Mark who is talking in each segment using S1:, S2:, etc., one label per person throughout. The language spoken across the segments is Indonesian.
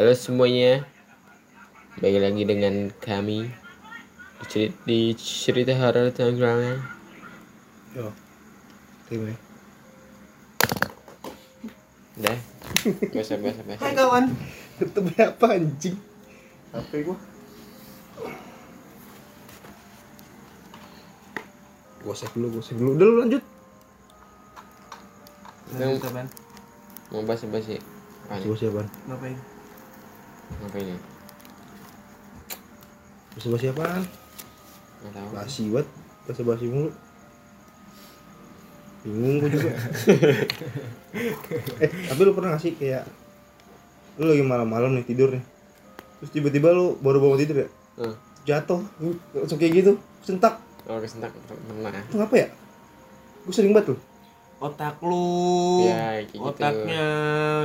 S1: Halo semuanya Balik lagi dengan kami Di cerita, di cerita horor Tangerang
S2: Yo. Tim ya.
S1: Udah Biasa biasa biasa
S2: Hai kawan. Ketemu apa anjing? HP gua. Gua save dulu, gua save dulu. Udah lu lanjut.
S3: Kapan?
S1: Mau bahas basi Apaan?
S2: Gua siapaan?
S3: Ngapain?
S1: Apa ini?
S2: Basa basi apaan?
S1: Nggak tahu
S2: Basi banget. Basa basi mulu. Bingung gua juga. eh, tapi lu pernah gak sih kayak lu lagi malam-malam nih tidur nih. Terus tiba-tiba lu baru bangun tidur ya?
S1: Hmm.
S2: Jatuh, langsung kayak gitu, sentak.
S1: Oh kesentak pernah
S2: Itu apa ya? Gue sering banget tuh.
S3: Otak lu.
S1: Ya, kayak gitu.
S3: Otaknya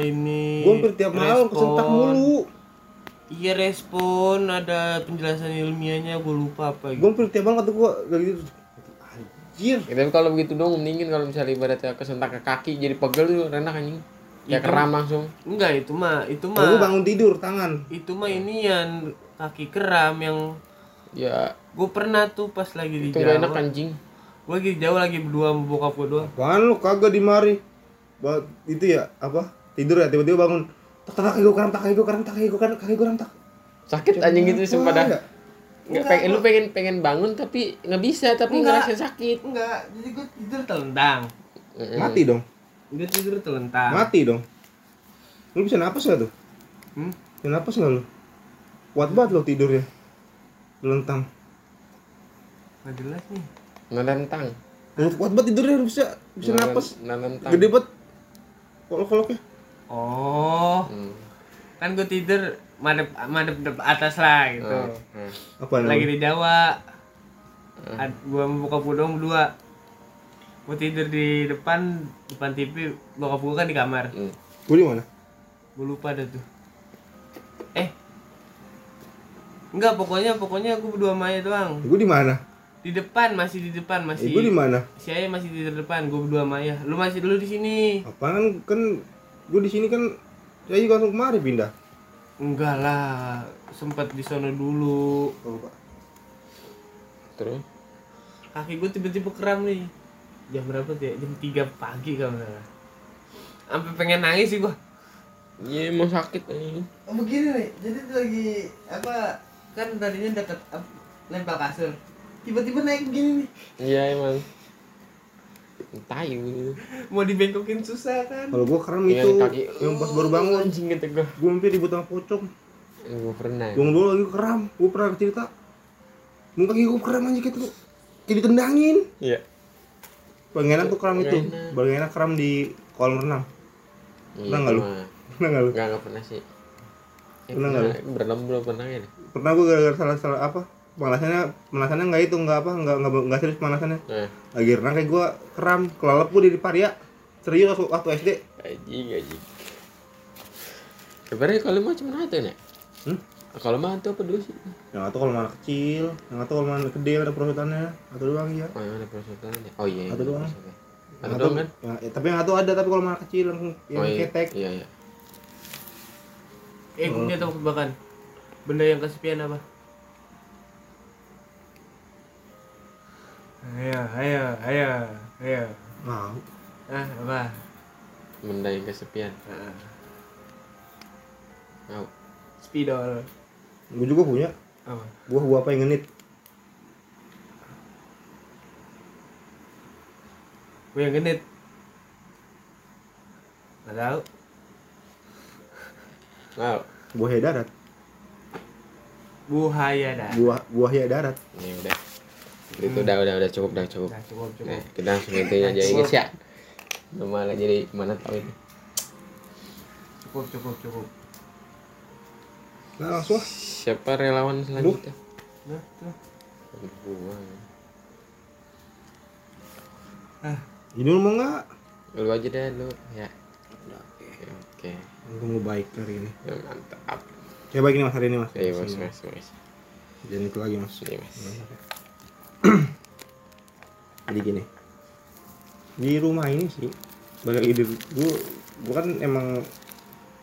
S3: ini.
S2: Gue hampir tiap malam kesentak mulu.
S3: Iya respon ada penjelasan ilmiahnya gue lupa apa
S2: Gue
S3: gitu.
S2: hampir tiap malam kata gue kayak gitu. Anjir.
S1: Ya, tapi kalau begitu dong mendingin kalau misalnya ibaratnya kesentak ke kaki jadi pegel tuh enak anjing Kayak
S3: Itu-
S1: keram langsung
S3: Enggak itu mah itu
S2: Kalau gue
S3: mah
S2: bangun tidur tangan.
S3: itu mah ini yang kaki keram yang
S1: Ya
S3: gue pernah tuh pas lagi di
S1: itu gak enak
S3: Jawa.
S1: anjing
S3: Gue lagi di Jawa lagi berdua sama bokap gue doang.
S2: Apaan lu kagak di mari? Ba- itu ya apa? Tidur ya tiba-tiba bangun. Tak tak kaki gue keram, tak kaki gue keram, tak kaki gue keram, kaki gue tak.
S1: Sakit anjing gitu sumpah dah
S2: Enggak.
S1: Nggak pengen, lu pengen pengen bangun tapi nggak bisa tapi
S3: Enggak.
S1: ngerasain sakit
S3: Enggak, jadi gue tidur telentang.
S1: Mm-mm.
S2: Mati dong.
S3: Gue tidur telentang.
S2: Mati dong. Lu bisa napas gak tuh?
S3: Hmm?
S2: Bisa napas gak lu? Kuat banget lo tidurnya. Lentang.
S3: Nggak jelas nih.
S2: Lu kuat banget tidurnya lu bisa bisa napas.
S1: Nantang
S2: Gede banget. Kolok-koloknya.
S3: Oh,
S1: Hmm.
S3: kan gue tidur madep madep dep atas lah gitu.
S1: Hmm. Hmm.
S2: Apa
S3: Lagi di Jawa. Bokap gue dong berdua. Gue tidur di depan depan TV, bokap gue kan di kamar.
S1: Hmm.
S2: Gue di mana?
S3: Gue lupa dah tuh. Eh. Enggak, pokoknya pokoknya gue berdua sama Ayah doang.
S2: Gue di mana?
S3: Di depan, masih di depan,
S2: Eh,
S3: masih.
S2: gue di mana?
S3: Si Ayah masih di depan, gue berdua sama Ayah. Lu masih dulu di sini.
S2: Apaan kan gue di sini kan saya juga langsung kemari pindah.
S3: Enggak lah, sempat di sono dulu.
S2: Oh, Pak.
S1: terus
S3: Kaki gue tiba-tiba kram nih. Jam berapa tuh ya? Jam 3 pagi kalau nggak salah. Sampai pengen nangis sih gua.
S1: Iya emang sakit anjing
S3: Oh, begini nih, jadi tuh lagi apa? Kan tadinya deket ap- lempar kasur. Tiba-tiba naik begini nih.
S1: Iya emang Tai gitu
S3: Mau dibengkokin susah kan?
S2: Kalau gue keren
S1: Yang
S2: itu
S1: kaki
S2: yang pas baru bangun.
S1: Anjing gitu gua
S2: Gue hampir ribut sama pocong.
S1: Gue pernah
S2: Gue dulu lagi keram. Gue pernah cerita. Muka kaki gue keram aja gitu. Kayak ditendangin.
S1: Iya
S2: Paling enak tuh keram itu.
S1: Enak
S2: keram di kolam renang.
S1: Iya,
S2: Pernah nggak lu? Pernah nggak lu?
S1: Enggak, enggak pernah sih. Eh,
S2: Pernah nggak
S1: Berenam belum pernah ya?
S2: Pernah gue gara-gara salah salah apa? Pemanasannya pemanasannya nggak itu nggak apa nggak nggak nggak serius pemanasannya.
S1: Nah,
S2: Lagi renang kayak gue keram kelalap gue di paria. Serius waktu, waktu SD.
S1: anjing anjing. Sebenarnya kalau mah cuma itu nih.
S2: Hmm?
S1: Kalau mah itu apa dulu sih?
S2: Yang atau kalau mana kecil, yang atau kalau mana gede ada perosotannya. Atau doang ya.
S1: Oh, yang ada perosotannya. Oh iya.
S2: Satu
S1: iya,
S2: doang. Yang
S1: Satu
S2: atau-
S1: doang kan?
S2: ya, ya, tapi yang atau ada tapi kalau mana kecil yang, yang
S1: oh, iya.
S2: ketek.
S1: Iya, iya.
S3: Eh, gue punya tahu tebakan. Benda yang kesepian apa? Ayo, ayo, ayo, ayo.
S2: Nah,
S3: Ah, apa?
S1: Benda yang kesepian.
S3: Ah,
S1: Mau.
S3: spidol.
S2: gue juga punya.
S3: Apa?
S2: Buah-buah apa yang genit?
S3: Gue yang genit. Gak tahu.
S1: Mau.
S2: Buah darat.
S3: Buhaya dah.
S2: Buah buahnya darat.
S1: Ini udah. Itu udah udah udah cukup udah cukup.
S3: Nah, cukup, cukup.
S1: Nah, kita langsung itu aja ya guys ya. Udah malah jadi mana tahu ini.
S3: Cukup, cukup, cukup.
S2: Nah, langsung.
S1: Siapa relawan selanjutnya?
S3: Nah, tuh.
S1: Gua.
S3: Ah,
S2: Ini lu mau nggak?
S1: Lu aja deh lu ya. Oke, oke.
S2: Gue mau baik hari ini.
S1: Ya, mantap.
S2: Ya baik ini mas hari ini mas.
S1: Eh, mas, mas, mas.
S2: Jangan itu lagi mas.
S1: Iya, mas.
S2: Jadi gini. Di rumah ini sih banyak ide gue gue kan emang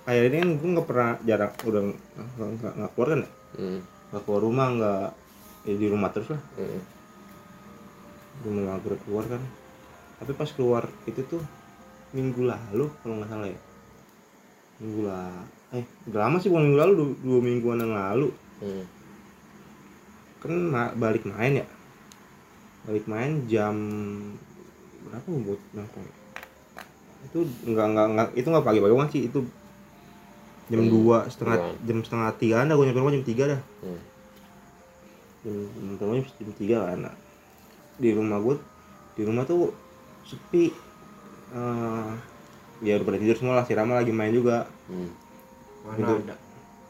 S2: ini kan gue nggak pernah jarang udah nggak nggak keluar kan ya
S1: Hmm.
S2: nggak keluar rumah nggak ya di rumah terus lah
S1: Hmm.
S2: nggak pernah keluar kan tapi pas keluar itu tuh minggu lalu kalau nggak salah ya minggu lalu eh udah lama sih bukan minggu lalu dua, dua mingguan yang lalu
S1: Hmm.
S2: kan ma- balik main ya balik main jam berapa buat nongkrong itu nggak nggak nggak itu nggak pagi pagi banget sih itu jam
S1: Hmm,
S2: dua setengah
S1: dua.
S2: jam setengah tiga ada gue nyampe rumah jam tiga dah
S1: Hmm.
S2: jam jam rumah jam tiga kan di rumah gue di rumah tuh sepi Eh, ya udah pada tidur semua lah si Rama lagi main juga
S1: Hmm.
S3: Mana
S2: Gitu.
S3: ada.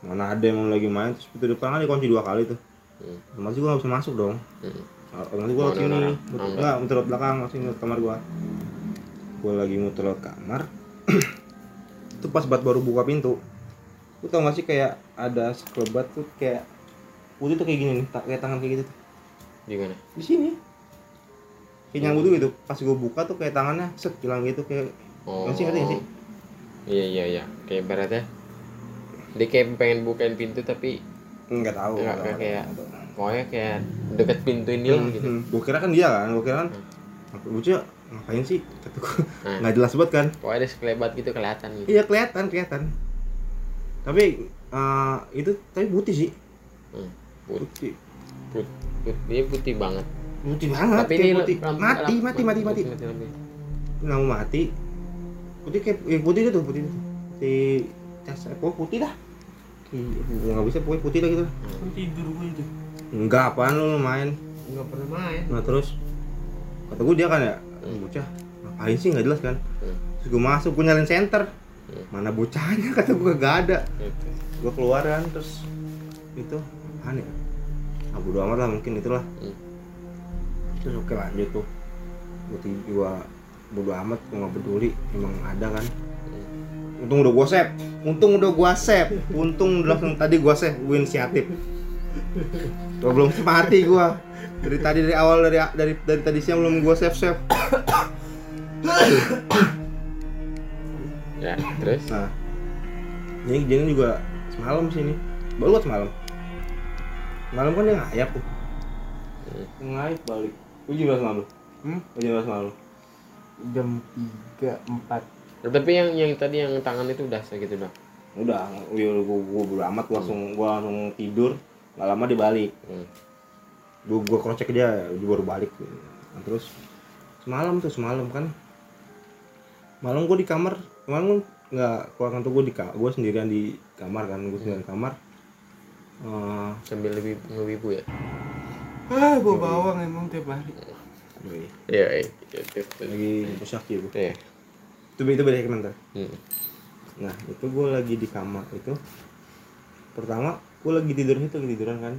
S2: mana ada yang mau lagi main terus pintu depan kan dikunci dua kali tuh
S1: Hmm.
S2: otomatis gue gak bisa masuk dong
S1: Hmm.
S2: Otomatis gue lewat sini muter, enggak muter lewat belakang langsung lewat kamar gue gue lagi muter lewat kamar itu pas buat baru buka pintu lu tau gak sih kayak ada sekelebat tuh kayak putih tuh kayak gini nih kayak tangan kayak gitu tuh
S1: Di mana?
S2: di sini kayak nyangkut tuh gitu pas gue buka tuh kayak tangannya set hilang gitu kayak
S1: Oh.
S2: Ngerti, ngerti, ngerti?
S1: Iya iya iya. Kayak beratnya. Dia kayak pengen bukain pintu tapi
S2: nggak tahu
S1: Nggak, kayak-. Pokoknya kayak deket pintu ini lah gitu.
S2: gue kira kan dia kan gue kira kan apa bocah ngapain sih kata gue
S1: Nah.
S2: nggak jelas banget kan
S1: Pokoknya ada sekelebat gitu kelihatan gitu.
S2: iya kelihatan kelihatan tapi eh, itu tapi putih sih
S1: Hmm. Put,
S2: putih
S1: put, put, dia putih banget.
S2: putih banget
S1: Tapi
S2: kayak
S1: ini
S2: putih
S1: lampu-
S2: mati
S1: lampu-
S2: mati mati mati
S1: mati, lampu.
S2: nggak mau mati putih kayak eh, putih itu tuh putih itu putih cas putih dah nggak bisa pokoknya putih dah gitu
S3: tidur gue itu.
S2: Enggak apaan lu main?
S3: Enggak pernah main.
S2: nah terus? Kata gue dia kan ya bocah ngapain sih? Nggak jelas kan.
S1: Hmm.
S2: terus gue masuk gue nyalain center
S1: Hmm.
S2: mana bocahnya? Kata gue gak ada.
S1: Gitu.
S2: gue keluar kan terus itu apaan ya ah bodo amat lah mungkin itulah.
S1: Hmm.
S2: terus oke lanjut tuh. Gue gua bodo amat gue gak peduli emang ada kan. Untung udah gue save. Untung udah gue save. Untung langsung tadi gue save gue inisiatif Gua belum mati gue dari tadi dari awal dari dari dari tadi siang belum gue save save
S1: Ya, terus
S2: Nah, ini kejadian juga semalam sih ini. Baru buat semalam. Malam kan dia ngayap tuh. Ngayap balik. Lu jam berapa semalam?
S3: Hmm?
S2: Jam berapa semalam?
S3: Jam 3 4.
S1: tapi yang yang tadi yang tangan itu udah segitu dah.
S2: Udah, udah gua, gua bodo amat gua langsung gua langsung tidur. Gak lama dia balik.
S1: Hmm.
S2: Gua gua cross check dia, dia baru balik. Nah, terus semalam tuh semalam kan. Malam gua di kamar, malam gua nggak keluar kantor gua di kamar, gua sendirian di kamar kan, gua sendirian di kamar. Eh,
S1: Sambil lebih ngewibu ya.
S3: Ah, gua bawang emang tiap hari.
S2: Wih,
S1: Iya, iya. Itu.
S2: lagi posisi gue
S1: Iya.
S2: itu itu beda segmen
S1: Hmm.
S2: nah itu gue lagi di kamar itu pertama gue lagi tidur itu lagi tiduran kan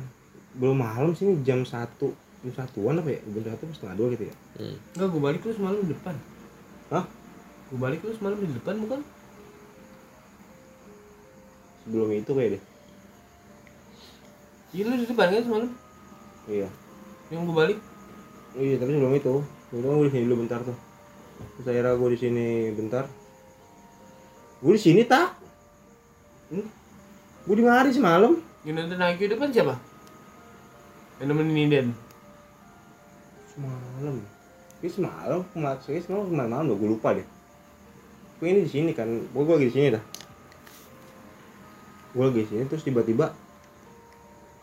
S2: belum malam sih ini jam satu jam satuan apa ya jam satu pas setengah dua gitu ya
S1: Hmm.
S3: Enggak, gua balik lu semalam di depan.
S2: Hah?
S3: Gua balik lu semalam di depan bukan?
S2: sebelum itu kayak deh
S3: Iya lu di depan kan semalam?
S2: iya
S3: Yang gua balik.
S2: iya tapi sebelum itu sebelum gue di sini dulu bentar tuh terus akhirnya gue di sini bentar gue di sini tak hmm? gue di mari semalam
S3: Yang nonton IQ depan siapa? Yang nemenin Inden.
S2: semalam. Ini semalam kemarin semalam kemarin malam gue lupa deh. Gue ini di sini kan gue lagi di sini dah. Gue lagi di sini terus tiba-tiba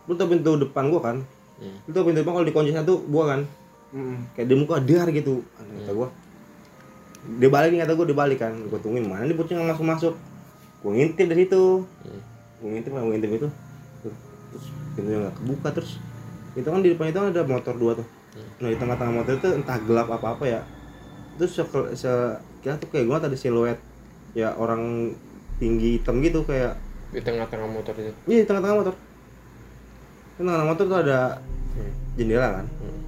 S2: lu tau pintu depan gue kan?
S1: Hmm.
S2: lu tau pintu depan kalau dikunci satu gua kan?
S3: Heeh.
S2: kayak di muka dar gitu kata gue dia balik nih kata gue dia balik kan. Gue tungguin mana nih bocah nggak masuk masuk gue ngintip dari situ.
S1: Hmm.
S2: gue ngintip gue ngintip itu terus pintunya nggak kebuka terus itu kan di depan itu ada motor dua tuh. Nah di tengah-tengah motor itu entah gelap apa apa ya. Terus se, se tuh kayak gue tadi siluet ya orang tinggi hitam gitu kayak
S1: Di tengah-tengah motor itu.
S2: iya di tengah-tengah motor. Di tengah-tengah motor tuh ada
S1: Hmm.
S2: jendela kan?
S1: Hmm.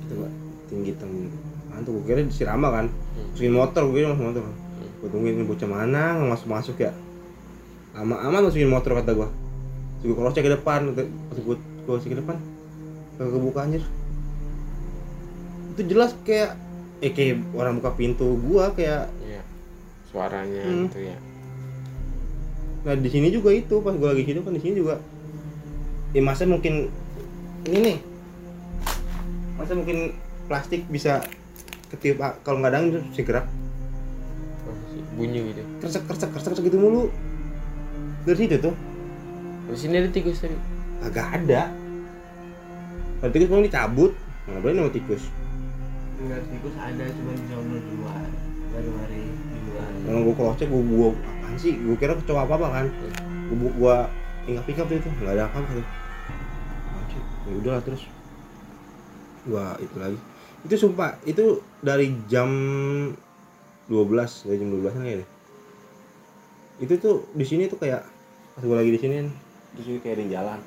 S2: gitu gak tinggi hitam. Kan tuh gue kira si Rama kan?
S1: Hmm.
S2: masukin motor gue kira masuk motor. Gue tungguin bocah mana nggak masuk masuk ya? Lama aman masukin motor kata gue gue cross ke depan pas gue cross ke depan. Kagak kebuka anjir. Itu jelas kayak eh kayak orang buka pintu gua kayak
S1: Iya. Suaranya
S2: Hmm.
S1: gitu ya.
S2: nah di sini juga itu pas gue lagi hidup kan di sini juga. Ya masa mungkin ini nih. Masa mungkin plastik bisa ketiup kalau nggak ada bisa gerak
S1: bunyi gitu.
S2: Kersek kersek kersek gitu mulu. Dari situ tuh
S1: di sini ada tikus tadi
S2: agak ada. Kalau tikus mau dicabut nggak boleh nama tikus?
S3: Enggak tikus ada cuma di sono di luar. Baru hari di luar.
S2: kalau gue cross check gue gue apaan sih? Gue kira kecoa apa apa kan? Gue gue ingat ingat tuh itu nggak ada apa apa ya udah lah terus gue itu lagi. Itu sumpah itu dari jam 12 dari jam 12 kan ya itu tuh di sini tuh kayak pas gue lagi di sini kan, terus kayak ada yang jalan.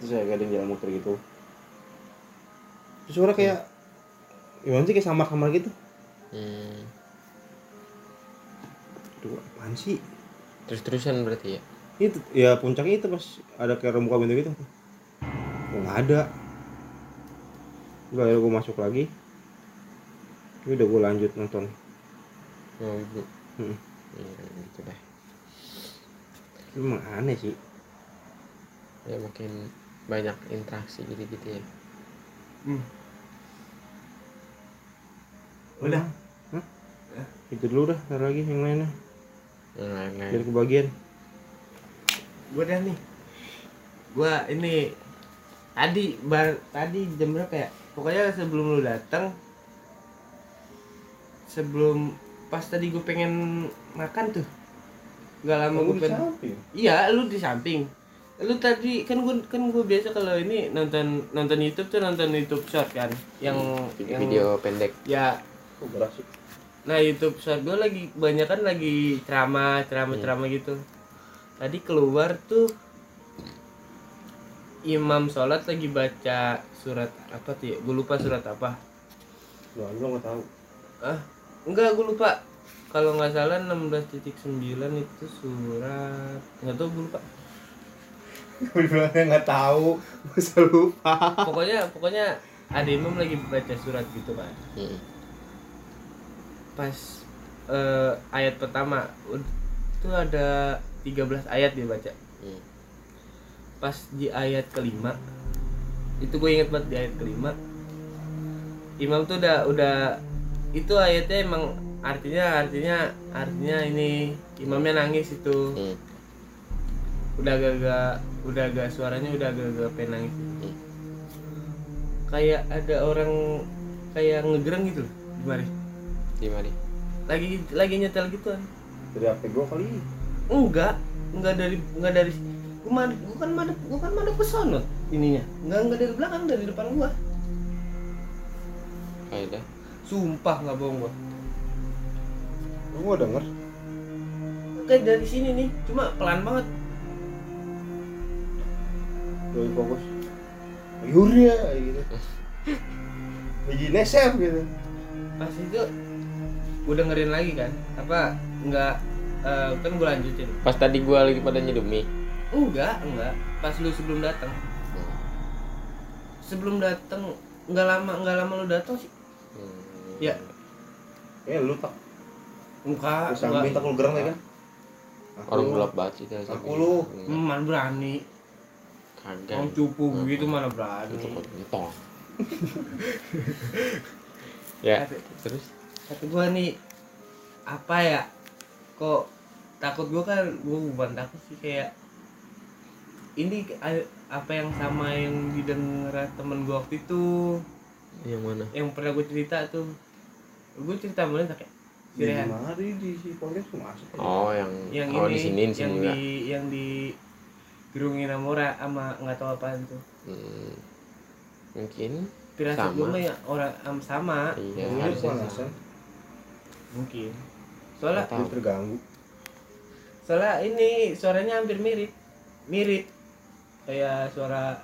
S2: Terus kayak ada yang jalan muter gitu. Terus suara kayak gimana sih kayak samar-samar gitu?
S1: Hmm.
S2: Aduh, apaan sih?
S1: Terus terusan berarti ya?
S2: Itu ya puncaknya itu pas ada kayak rembukan pintu gitu oh nggak ada? Udah akhirnya gue masuk lagi. Ini udah gue lanjut nonton.
S1: Oh, bu.
S2: Hmm.
S1: Hmm, gitu deh.
S2: Emang aneh sih
S1: ya makin banyak interaksi gitu gitu ya
S3: Hmm. Udah.
S2: Hah? itu dulu dah ntar lagi yang lainnya
S1: yang lain-lain
S2: biar kebagian
S3: Gua dah nih. Gua ini tadi bar tadi jam berapa ya? Pokoknya sebelum lu datang sebelum pas tadi gue pengen makan tuh nggak lama gue pengen iya lu di samping lu tadi kan gue kan gue biasa kalau ini nonton nonton YouTube tuh nonton YouTube short kan yang
S1: video,
S3: yang
S1: video pendek
S3: ya Nah YouTube short gue lagi banyak kan lagi ceramah ceramah ceramah gitu. Tadi keluar tuh imam sholat lagi baca surat apa tuh ya? Gue lupa surat apa.
S2: Loh, lu nggak tahu
S3: Ah enggak gue lupa. Kalau nggak salah 16.9 itu surat nggak tahu gue lupa.
S2: Gue bilangnya nggak tahu masa lupa
S3: Pokoknya pokoknya ada imam lagi baca surat gitu kan.
S1: hmm.
S3: Pas eh, ayat pertama tuh ada 13 ayat dia baca.
S1: Hmm.
S3: pas di ayat kelima itu gue inget banget di ayat kelima imam tuh udah udah itu ayatnya emang artinya artinya artinya ini imamnya nangis itu
S1: Hmm.
S3: udah agak-agak udah agak suaranya udah agak-agak nangis.
S1: Hmm.
S3: kayak ada orang kayak ngegereng gitu loh di mari.
S1: Di mari.
S3: Lagi lagi nyetel gituan
S2: dari HP gue kali.
S3: Enggak enggak dari enggak dari gua mad, gua kan madep gua kan madep ke sono ininya. Enggak enggak dari belakang dari depan gua.
S1: Kayak dah.
S3: Sumpah nggak bohong gua.
S2: Nggak denger?
S3: Kayak dari sini nih cuma pelan banget
S2: Doi fokus. Yuria gitu. Lagi nesef gitu.
S3: Pas itu gua dengerin lagi kan apa enggak eh, kan gua lanjutin.
S1: Pas tadi gua lagi pada nyeduh mie
S3: enggak enggak. Pas lu sebelum datang sebelum datang nggak lama nggak lama lu datang sih.
S1: Hmm.
S3: ya.
S2: Eh lu tak
S3: enggak
S2: Lu samping tak lu gerang lagi kan?
S1: Orang gelap banget sih
S2: Aku lu.
S1: Hmm.
S3: Mana berani
S1: kagak
S3: orang cupu begitu mana berani.
S1: Itu kok entong ya
S3: Tapi-
S1: terus?
S3: kata gua nih apa ya kok takut gua kan gua bukan takut sih kayak ini apa yang sama yang didengar temen gua waktu itu.
S1: Yang mana?
S3: Yang pernah gue cerita tuh. Gue cerita mana kayak si
S2: Di mana si Polres masuk.
S1: Oh yang,
S3: yang
S1: oh
S3: ini
S1: di sini di
S3: yang
S1: sini
S3: di yang di gerungin Amora sama nggak tahu apaan tuh
S1: hmm. mungkin
S3: pirasat
S1: Sama.
S3: ya orang am sama
S1: iya harusnya sama.
S3: mungkin soalnya
S2: terganggu
S3: soalnya ini suaranya hampir mirip mirip kayak suara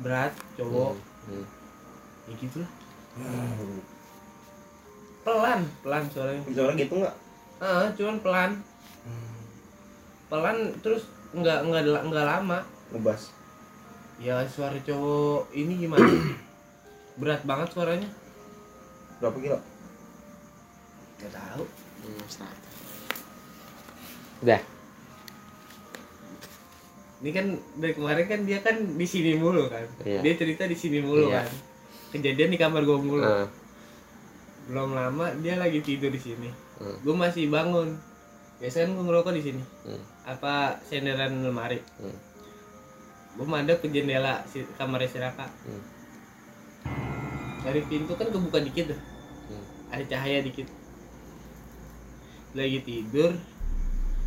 S3: berat cowok
S1: Hmm. Hmm.
S3: ya gitu lah pelan pelan suaranya
S2: orang gitu nggak?
S3: ah cuman pelan pelan terus nggak nggak nggak lama.
S2: Ngebas.
S3: Ya suara cowok ini gimana? Berat banget suaranya.
S2: Berapa kilo?
S3: nggak tahu.
S1: Hmm, start. Udah.
S3: ini kan dari kemarin kan dia kan di sini mulu kan?
S1: Iya.
S3: dia cerita di sini mulu
S1: Iya.
S3: kan? Kejadian di kamar gue mulu.
S1: Nah,
S3: belum lama dia lagi tidur di sini.
S1: Hmm.
S3: gue masih bangun. Biasanya kan gue ngerokok di sini.
S1: Hmm,
S3: apa senderan lemari.
S1: Hmm,
S3: gue madep ke jendela si kamar si Raka.
S1: Hmm,
S3: dari pintu kan kebuka dikit tuh.
S1: Hmm.
S3: ada cahaya dikit. Lagi tidur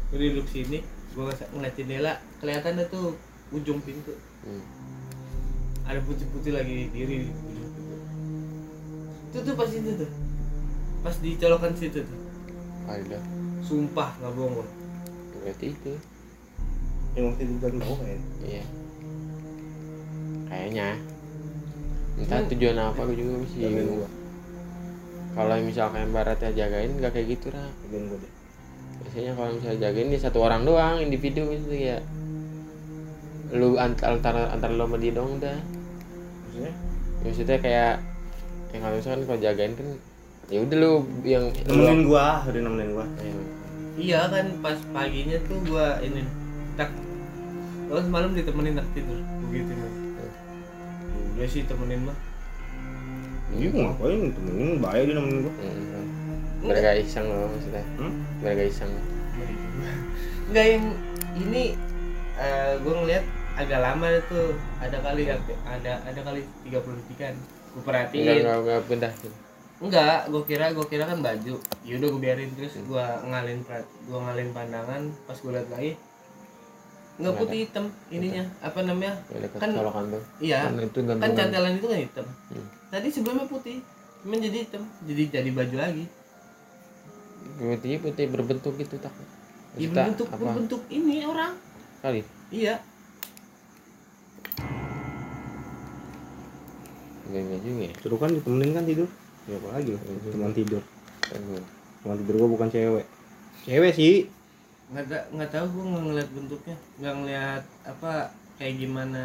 S3: gue duduk sini gue ngeliat jendela kelihatan ada tuh ujung pintu.
S1: Hmm.
S3: ada putih-putih lagi diri itu tuh pas itu tuh. Pas dicolokan situ tuh.
S1: Ada.
S3: sumpah nggak bohong gua.
S1: Berarti itu.
S2: yang waktu itu bukan bau kan
S1: Iya. Kayaknya. Entah tujuan apa gue juga masih bingung.
S2: gua
S1: Kalau misalkan baratnya jagain nggak kayak gitu lah. Biasanya kalau misalnya jagain dia satu orang doang individu itu ya. Lu antar antara lu sama dia doang udah.
S2: maksudnya
S1: Ya, maksudnya kayak yang kalau misalkan kalau jagain kan ya udah lu yang
S2: nemenin gua udah nemenin gua
S1: Ya,
S3: iya kan pas paginya tuh gua ini tak terus malam ditemenin tak tidur begitu mah udah sih temenin mah
S2: Iya gua ngapain temenin bahaya dia nemenin gua
S1: hmm. Mereka iseng loh maksudnya.
S2: Hmm?
S1: Mereka iseng.
S3: Enggak yang ini eh gue ngeliat agak lama tuh ada kali ada ada kali 30 detikan gue
S1: Enggak
S3: perhatiin
S1: enggak enggak pindah.
S3: Enggak gue kira gue kira kan baju yaudah gue biarin terus gue ngalin gue ngalin pandangan pas gue liat lagi nggak putih hitam ininya apa namanya
S1: Ya
S3: Kan-
S1: colokan tuh.
S3: iya
S1: Kan itu
S3: kan cantelan itu kan hitam
S1: Hmm.
S3: tadi sebelumnya putih cuman jadi hitam jadi jadi baju lagi
S1: Putih putih berbentuk gitu tak.
S3: ya berbentuk
S1: apa?
S3: berbentuk ini orang
S1: Kali.
S3: iya
S1: enggak juga ya.
S2: suruh kan ditemenin kan tidur ya apa lagi lah teman tidur.
S1: Aduh.
S2: teman tidur gua bukan cewek. Cewek sih.
S3: Nggak nggak tahu gue nggak ngeliat bentuknya. Nggak ngeliat apa kayak gimana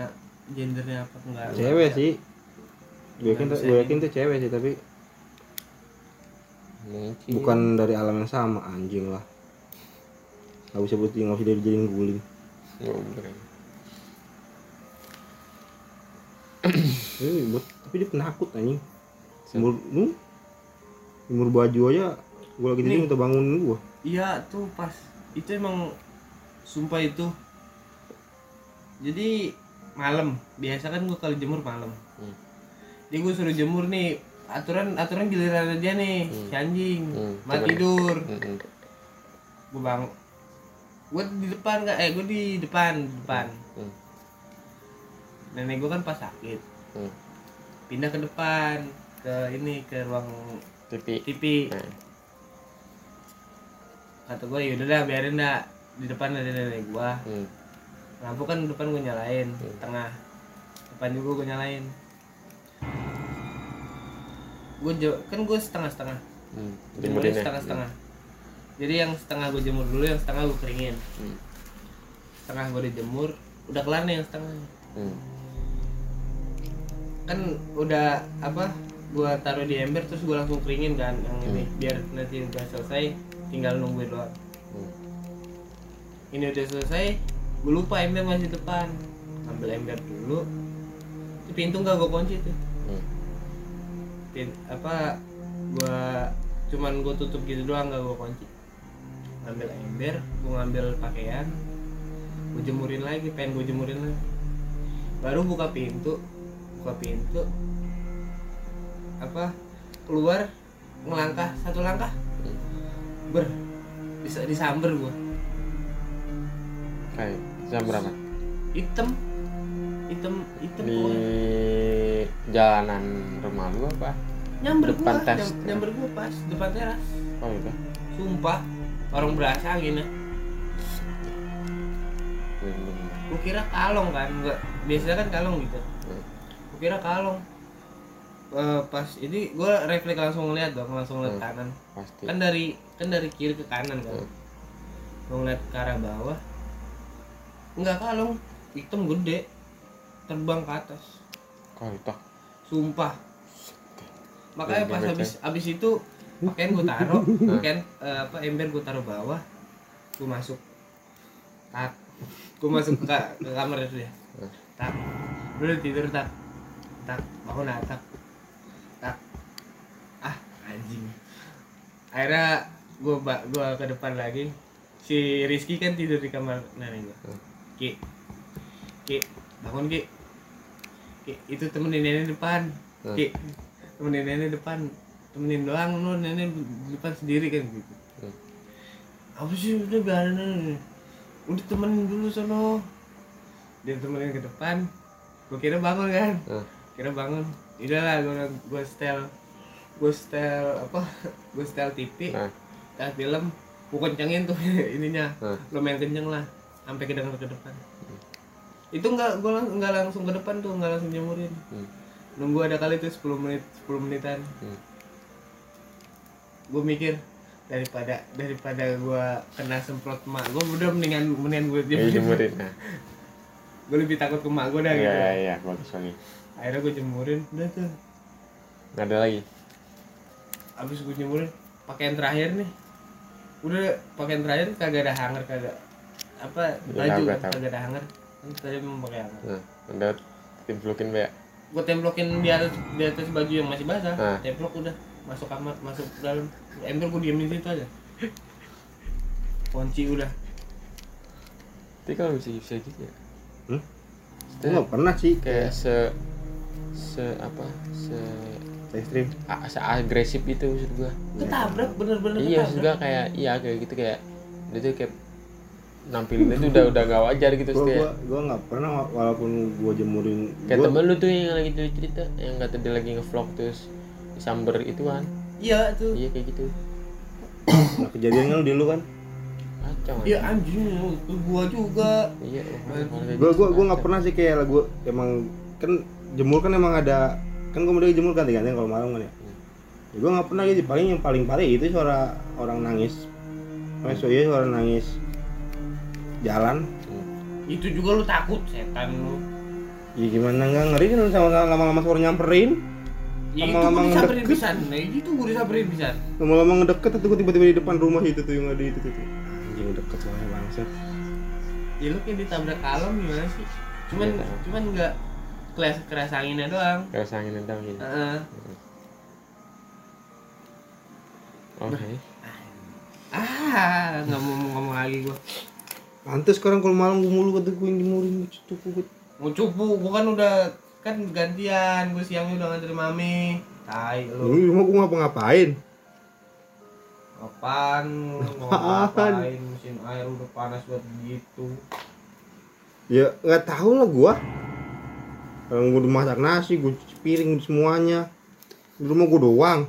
S3: gendernya apa enggak
S2: cewek sih. gue yakin gue yakin tuh cewek sih tapi
S1: Mungkin.
S2: bukan dari alam yang sama anjing lah. Nggak bisa putih nggak bisa dijadiin guling.
S1: Oh.
S2: Eh, buat tapi dia penakut anjing umur lu umur baju aja gue lagi tidur
S3: Nih.
S2: minta bangunin gua.
S3: Iya tuh pas. Itu emang sumpah itu. Jadi malam. Biasa kan gue kalau jemur malam.
S1: Hmm.
S3: jadi gue suruh jemur nih. Aturan aturan giliran dia nih.
S1: Hmm.
S3: si anjing.
S1: Hmm,
S3: mati tidur.
S1: Mm-mm.
S3: gue bang gue di depan kak eh gue di depan depan.
S1: Hmm.
S3: nenek gue kan pas sakit.
S1: Hmm.
S3: pindah ke depan ke ini ke ruang
S1: TV.
S3: TV
S1: Nah,
S3: kata gue yaudah dah biarin dah di depan ada nenek gue
S1: hmm.
S3: lampu kan depan gue nyalain
S1: Hmm.
S3: tengah depan juga gue nyalain gue kan gue setengah setengah
S1: Hmm.
S3: jemurnya setengah setengah jadi yang setengah gue jemur dulu yang setengah gue keringin
S1: Hmm.
S3: setengah gue dijemur udah kelar nih yang setengah
S1: Hmm.
S3: kan udah apa gue taruh di ember terus gue langsung keringin kan yang ini
S1: Hmm.
S3: biar nanti udah selesai tinggal nungguin doang
S1: Hmm.
S3: ini udah selesai gue lupa ember masih depan ambil ember dulu itu pintu nggak gue kunci tuh
S1: Hmm.
S3: Pin, apa gua cuman gue tutup gitu doang nggak gue kunci ngambil ember gue ngambil pakaian gue jemurin lagi pengen gue jemurin lagi baru buka pintu buka pintu apa keluar ngelangkah satu langkah ber bisa disamber gue
S1: Kayak jam berapa?
S3: hitam hitam hitam
S1: Di
S3: pokoknya
S1: jalanan rumah lu apa?
S3: nyamber
S1: depan
S3: gua
S1: tes.
S3: nyam- nyamber gua pas depan teras
S1: Oh udah.
S3: sumpah orang berasa anginnya
S1: Belum.
S3: Gue kira kalong kan, enggak biasanya kan kalong gitu.
S1: Hmm.
S3: Gue kira kalong. Eh, pas ini gue refleks langsung ngeliat dong, langsung ngeliat
S1: Hmm.
S3: kanan.
S1: Pasti.
S3: Kan dari kan dari kiri ke kanan kan.
S1: Hmm.
S3: Gue ngeliat ke arah bawah. Enggak kalong, hitam gede, terbang ke atas.
S1: Itu.
S3: Sumpah. Makanya pas habis habis itu pakaian gue taruh, pakaian eh, apa ember gue taruh bawah, gue masuk. Tak gue masuk ke, ke kamar itu ya
S1: Hmm.
S3: tak udah tidur tak tak bangun tak anjing. Akhirnya gue gua ke depan lagi. Si Rizky kan tidur di kamar nenek gue
S1: Hmm.
S3: ki. Ki bangun ki. Ki itu temenin nenek depan.
S1: Hmm.
S3: ki temenin nenek depan. Temenin doang lu nenek di depan sendiri kan gitu apa sih udah biarin udah temenin dulu sono. Dia temenin ke depan. Gue kira bangun kan. Kira bangun. Udah lah gue gue setel gue setel apa gue setel TV
S1: Nah.
S3: setel film gue kencengin tuh ininya
S1: Hmm.
S3: lo main kenceng lah sampai kedengar ke depan. Itu nggak gue lang nggak langsung ke depan tuh nggak langsung jemurin
S1: Hmm.
S3: nunggu ada kali tuh 10 menit 10 menitan.
S1: Hmm.
S3: gue mikir daripada daripada gue kena semprot emak gue udah mendingan mendingan gue
S1: Iya jemurin. nah
S3: gue lebih takut ke emak gue dah
S1: iya
S3: gitu.
S1: iya iya bagus banget
S3: akhirnya gue jemurin udah tuh.
S1: Nggak ada lagi
S3: abis gue jemurin pakaian terakhir nih. Udah pakaian terakhir kagak ada hanger kagak apa
S1: Ya,
S3: baju kan
S1: tahu.
S3: kagak ada hanger. Kan tadi memang pakai hanger.
S1: Nah udah timplukin be.
S3: Gue templokin di atas di atas baju yang masih basah.
S1: Ah.
S3: templok udah masuk kamar masuk dalam. Ember gue diem di situ aja. Kunci udah.
S1: Tapi kalau bisa bisa gitu ya?
S2: Hmm? Gue nggak pernah sih
S1: kayak se se apa se se agresif itu maksud gua.
S3: Ketabrak bener-bener
S1: iya maksud gua kayak iya kayak gitu kayak dia tuh kayak nampilinnya tuh udah udah gak wajar gitu
S2: Gue
S1: kayak
S2: gua gua nggak pernah wa- walaupun gua jemurin.
S1: kayak
S2: gua,
S1: temen lu tuh yang lagi tuh cerita yang kata dia lagi ngevlog terus disamber itu kan
S3: iya tuh
S1: iya kayak gitu.
S2: Nah, kejadian kan lu di lu kan.
S1: kacau
S3: iya
S1: anjing.
S3: gua juga.
S1: Iya kalau kayak
S2: Gua
S1: gitu
S2: gua gua nggak pernah sih kayak gua emang kan jemur kan emang ada kan gua udah jemur ganti-gantian kalau malam kan ya. Ya, gua nggak pernah gitu paling yang paling parah itu suara orang nangis. Mas iya suara nangis jalan.
S1: Hmm.
S3: itu juga lu takut setan lu
S2: Ya gimana nggak ngeri kan sama lama-lama suara nyamperin.
S3: ya itu
S2: Lama-lama ngedeket.
S3: pisan nah itu gua disamperin pisan
S2: Lama-lama ngedeket tuh gua tiba-tiba di depan rumah itu tuh yang ada itu tuh. Anjing deket banget bangsat.
S3: ya lu kayak ditabrak kalem gimana sih cuman
S1: Iya,
S3: cuman nggak keras keras anginnya doang
S1: Kayak sangin nendang gitu
S3: Heeh.
S1: oke
S3: ah nggak mau ngomong lagi gua
S2: Pantes sekarang kalau malam gua mulu kata gua yang jemurin itu gua.
S3: mau cupu gua kan udah kan gantian gua siangnya udah nganterin mami tai
S2: Lu
S3: lu
S2: rumah gua ngapa-ngapain?
S3: apaan
S2: Apaan?
S3: ngapain mesin air udah panas buat gitu
S2: Ya nggak tahu lah gua. Kalau udah masak nasi, cuci piring semuanya. Di rumah gua doang.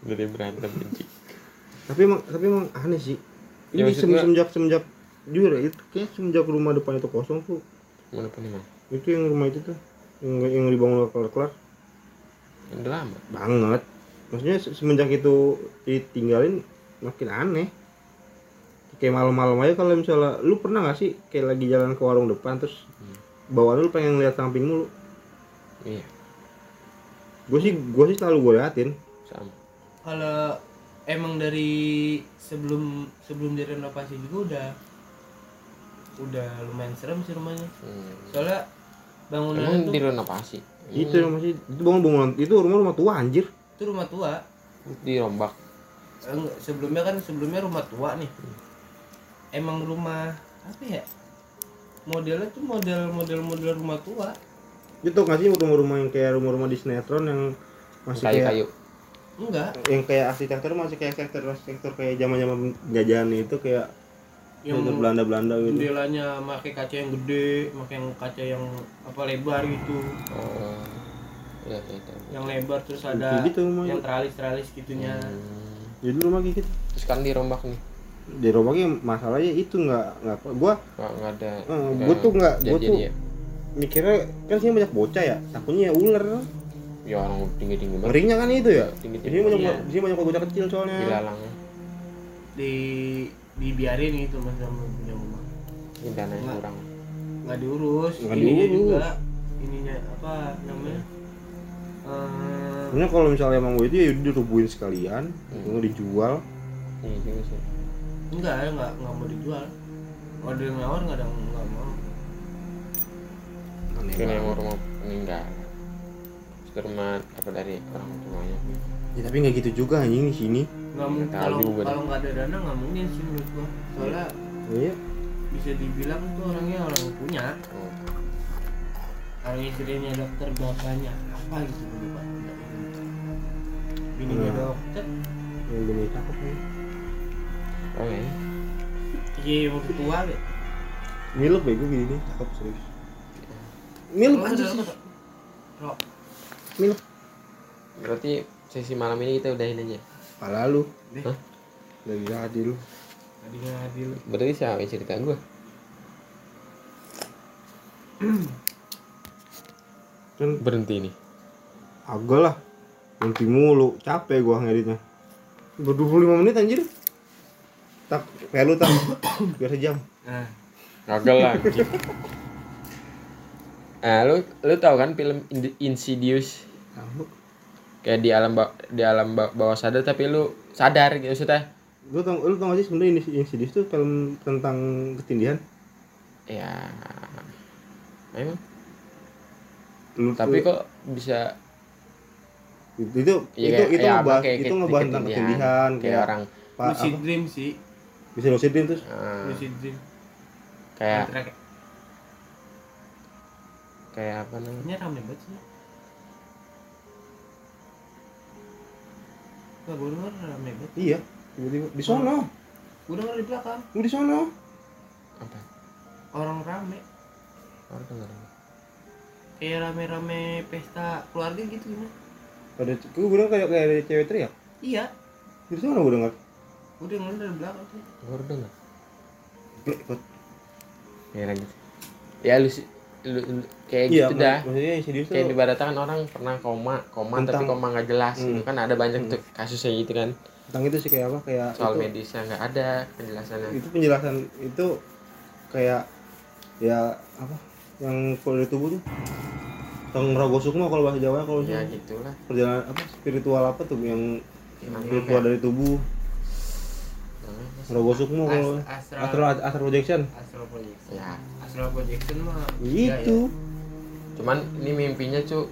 S1: dari berantem benci
S2: Tapi emang tapi emang aneh sih.
S1: Ya,
S2: Ini
S1: gua-
S2: semenjak semenjak jujur ya, itu kayak semenjak rumah depan itu kosong tuh.
S1: mana pun mana
S2: Itu yang rumah itu tuh yang yang dibangun kelar-kelar
S1: udah lama
S2: banget. Maksudnya se- semenjak itu ditinggalin makin aneh. Kayak malam-malam aja kalau misalnya lu pernah gak sih kayak lagi jalan ke warung depan terus
S1: Hmm.
S2: Bawaan lu pengen lihat samping mulu.
S1: iya.
S2: Gue sih gue sih selalu gue liatin.
S1: Sama.
S3: Kalau emang dari sebelum sebelum direnovasi juga udah udah lumayan serem sih rumahnya.
S1: Hmm.
S3: soalnya bangunan
S1: emang
S3: tuh
S1: direnovasi?
S2: Itu yang masih itu bangun bangunan itu rumah rumah tua anjir.
S3: Itu rumah tua.
S1: Dirombak
S3: enggak, sebelumnya kan sebelumnya rumah tua nih. Emang rumah apa ya modelnya tuh model model model rumah tua.
S2: Itu nggak sih rumah-rumah yang kayak rumah-rumah di sinetron yang masih kayak
S1: kayu-kayu
S3: enggak.
S2: Yang kayak arsitektur masih kayak arsitektur arsitektur kayak zaman zaman jajahan itu kayak
S3: yang
S2: Belanda Belanda gitu.
S3: jendelanya pakai kaca yang gede pakai yang kaca yang apa lebar gitu.
S1: Oh iya iya tahu.
S3: yang lebar terus ada
S2: gitu rumahnya.
S3: yang teralis teralis gitunya.
S1: Hmm.
S2: jadi rumah kayak gitu.
S1: Terus kan dirombak nih
S2: di rumahnya masalahnya itu nggak nggak gue
S1: nggak nggak ada
S2: Eh,
S1: nggak
S2: gua tuh nggak- gua
S1: jadian
S2: tuh-
S1: ya
S2: mikirnya kan sih banyak bocah ya takutnya ya ular.
S1: Ya orang tinggi tinggi banget.
S2: Ngerinya kan itu ya?
S1: Tinggi
S2: di
S1: tinggi
S2: sini banyak
S3: Iya.
S2: di sini banyak bocah kecil soalnya.
S1: Dilalangnya
S3: di dibiarin gitu mas sama punya rumah.
S1: Ini dana yang
S3: Nggak.
S1: kurang.
S3: nggak diurus
S2: Nggak
S3: ininya
S2: diurus.
S3: juga. Ininya apa namanya? Eh,
S2: Sebenarnya kalau misalnya emang gue itu ya udah dirubuhin sekalian,
S1: Hmm.
S2: itu dijual.
S1: iya juga sih
S3: enggak enggak enggak mau dijual ada yang nawar nggak ada yang nggak mau
S1: mungkin yang rumah meninggal rumah apa dari orang tuanya
S2: Ya, tapi nggak gitu juga anjing di sini.
S3: nggak mungkin kalau kalau nggak ada dana nggak mungkin sih menurut gua soalnya
S2: Iya.
S3: bisa dibilang tuh orangnya orang punya
S1: oh.
S3: orang istrinya dokter bapaknya apa gitu lupa bininya
S2: Hmm.
S3: dokter
S2: Yang gini cakep nih.
S1: Oh ya
S3: iya udah tua gitu
S2: Milep bego gini nih, cakep serius.
S3: Kalau
S2: aja sih. Milep.
S1: berarti sesi malam ini kita udahin aja
S2: Pala lu.
S3: deh
S1: Hah?
S2: Lagi adil lu.
S3: tadi nggak adil
S1: berarti siapa yang cerita gue
S2: Kan
S1: berhenti nih
S2: agak lah. Nanti mulu, capek gua ngeditnya. Udah 25 menit anjir. Tak, kayak lu tak. Biar sejam.
S3: nah
S1: Gagal lah. anjing. Ah, lu lu tahu kan film In- Insidious
S2: Tahu.
S1: kayak di alam ba- di alam ba- bawah sadar tapi lu sadar gitu maksudnya.
S2: Lu tau, lu tau gak sih sebenarnya ini Insidious tuh film tentang ketindihan?
S1: Ya. Emang
S2: Lu,
S1: tapi
S2: lu-
S1: kok bisa
S2: itu itu
S1: ya,
S2: itu, itu
S1: ya,
S2: ngebahas
S1: kayak-
S2: itu
S1: kayak
S2: ngebahas tentang ketindihan
S1: kayak orang
S2: pa-
S3: lucid
S2: apa,
S3: dream sih
S2: bisa lucid dream terus
S1: ah,
S3: lucid dream
S1: kayak kayak apa namanya?
S3: ini rame banget sih. Gak gue denger rame banget.
S2: Iya. Tiba-tiba di sono.
S3: Gue denger di belakang.
S2: Lu di sono.
S1: Apa?
S3: Orang rame.
S1: Orang dengar.
S3: Kayak rame-rame pesta keluarga gitu gimana?
S2: Pada gue bilang kayak kayak ada cewek teriak.
S3: Iya.
S2: Di sono gue dengar
S3: Gue denger dari belakang
S1: Baru dengar.
S2: Blek, ikut.
S1: Ya lanjut. Ya lu sih lu, lu- kayak
S2: iya
S1: gitu dah.
S2: maksudnya tuh
S1: Kayak ibaratnya kan orang pernah koma, koma tapi
S2: Tentang-
S1: koma nggak jelas gitu
S2: Hmm.
S1: kan ada banyak
S2: Hmm.
S1: tuh kasusnya gitu kan.
S2: tentang itu sih kayak apa kayak
S1: Soal
S2: itu,
S1: medisnya nggak ada penjelasannya.
S2: itu penjelasan itu kayak ya apa yang kalau dari tubuh tuh tentang rogo sukma kalau bahasa Jawa kalau
S1: Ya gitulah.
S2: perjalanan apa spiritual apa tuh yang spiritual
S1: ya?
S2: dari tubuh Rogo sukma kalau
S3: As- astral
S2: astral astral projection.
S3: astral projection.
S1: Ya,
S3: astral projection mah
S2: itu
S1: cuman ini mimpinya cu.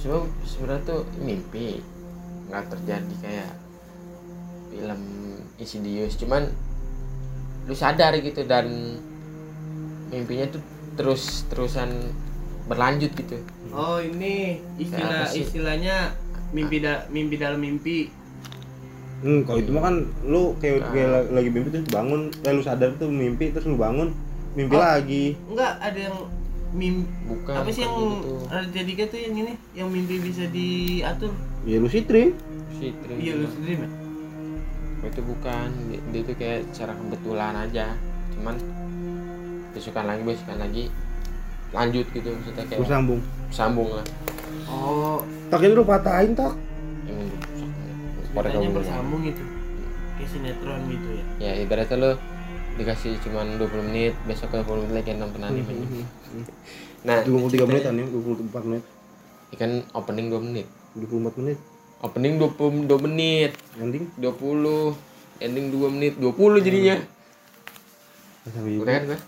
S1: Sebab sebenarnya tuh mimpi nggak terjadi kayak film Insidious. Cuman lu sadar gitu dan mimpinya tuh terus terusan berlanjut gitu.
S3: Ya. oh ini istilah istilahnya mimpi da mimpi dalam mimpi
S2: hmm kalau itu mah kan lu kayak,
S1: Nah.
S2: kayak la- lagi mimpi terus bangun. Eh, lu sadar tuh mimpi terus lu bangun mimpi
S3: Oh.
S2: lagi.
S3: enggak ada yang mimpi
S1: bukan
S3: apa sih yang
S1: gitu.
S3: Raditya Dika tuh yang ini yang mimpi bisa diatur?
S2: Ya lucid dream
S1: Sweet dream
S3: iya lu sendiri Mat.
S1: itu bukan. Dia, tuh kayak secara kebetulan aja. Cuman besokan lagi besokan lagi. Lanjut gitu maksudnya kayak
S2: bersambung
S1: sambung lah.
S3: Oh.
S2: Tak ini lu patahin tak.
S1: Yang
S3: ceritanya bersambung gitu. Kayak sinetron gitu ya.
S1: Ya ibaratnya lo dikasih cuman 20 menit besok 20 menit lagi nonton anime. Nah
S2: 23 menitan ya 24 menit.
S1: Ikan opening 2 menit.
S2: 24 menit.
S1: Opening 22 menit.
S2: Ending?
S1: 20 ending 2 menit 20 jadinya.
S2: Sampai
S1: udah kan gua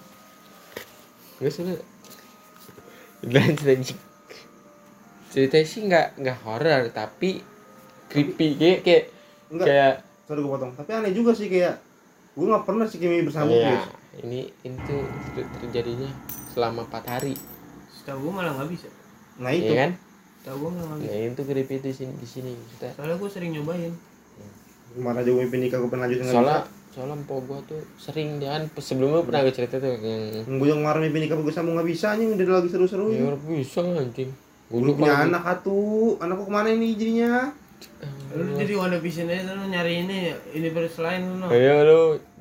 S1: gue sudah dan cerita ceritanya sih nggak nggak horor tapi creepy kayak kayak
S2: enggak.
S1: kayak
S2: sorry gue potong. Tapi aneh juga sih kayak gue nggak pernah sih kimi bersambung
S1: ya,
S2: guys.
S1: ini itu ter- terjadinya selama 4 hari.
S3: Setahu gue malah nggak bisa.
S2: Nah itu.
S1: Iya kan?
S3: Setahu gue malah nggak bisa.
S1: Ya itu creepy di sini di sini kita
S3: soalnya gue sering nyobain.
S2: Ke mana aja gue mimpi nikah gue pengen lanjutin
S1: soalnya
S2: bisa
S1: soalnya empok gua tuh sering dia kan sebelumnya pernah gue cerita tuh yang
S2: gue yang kemarin mimpi nikah gue sambung nggak bisa nih udah lagi seru-seru
S1: ya bisa anjing.
S2: Gue punya anak atuh anakku ke mana ini jadinya
S3: lu jadi One Vision aja lu nyari ini universe lain lu no.
S1: Ayo lu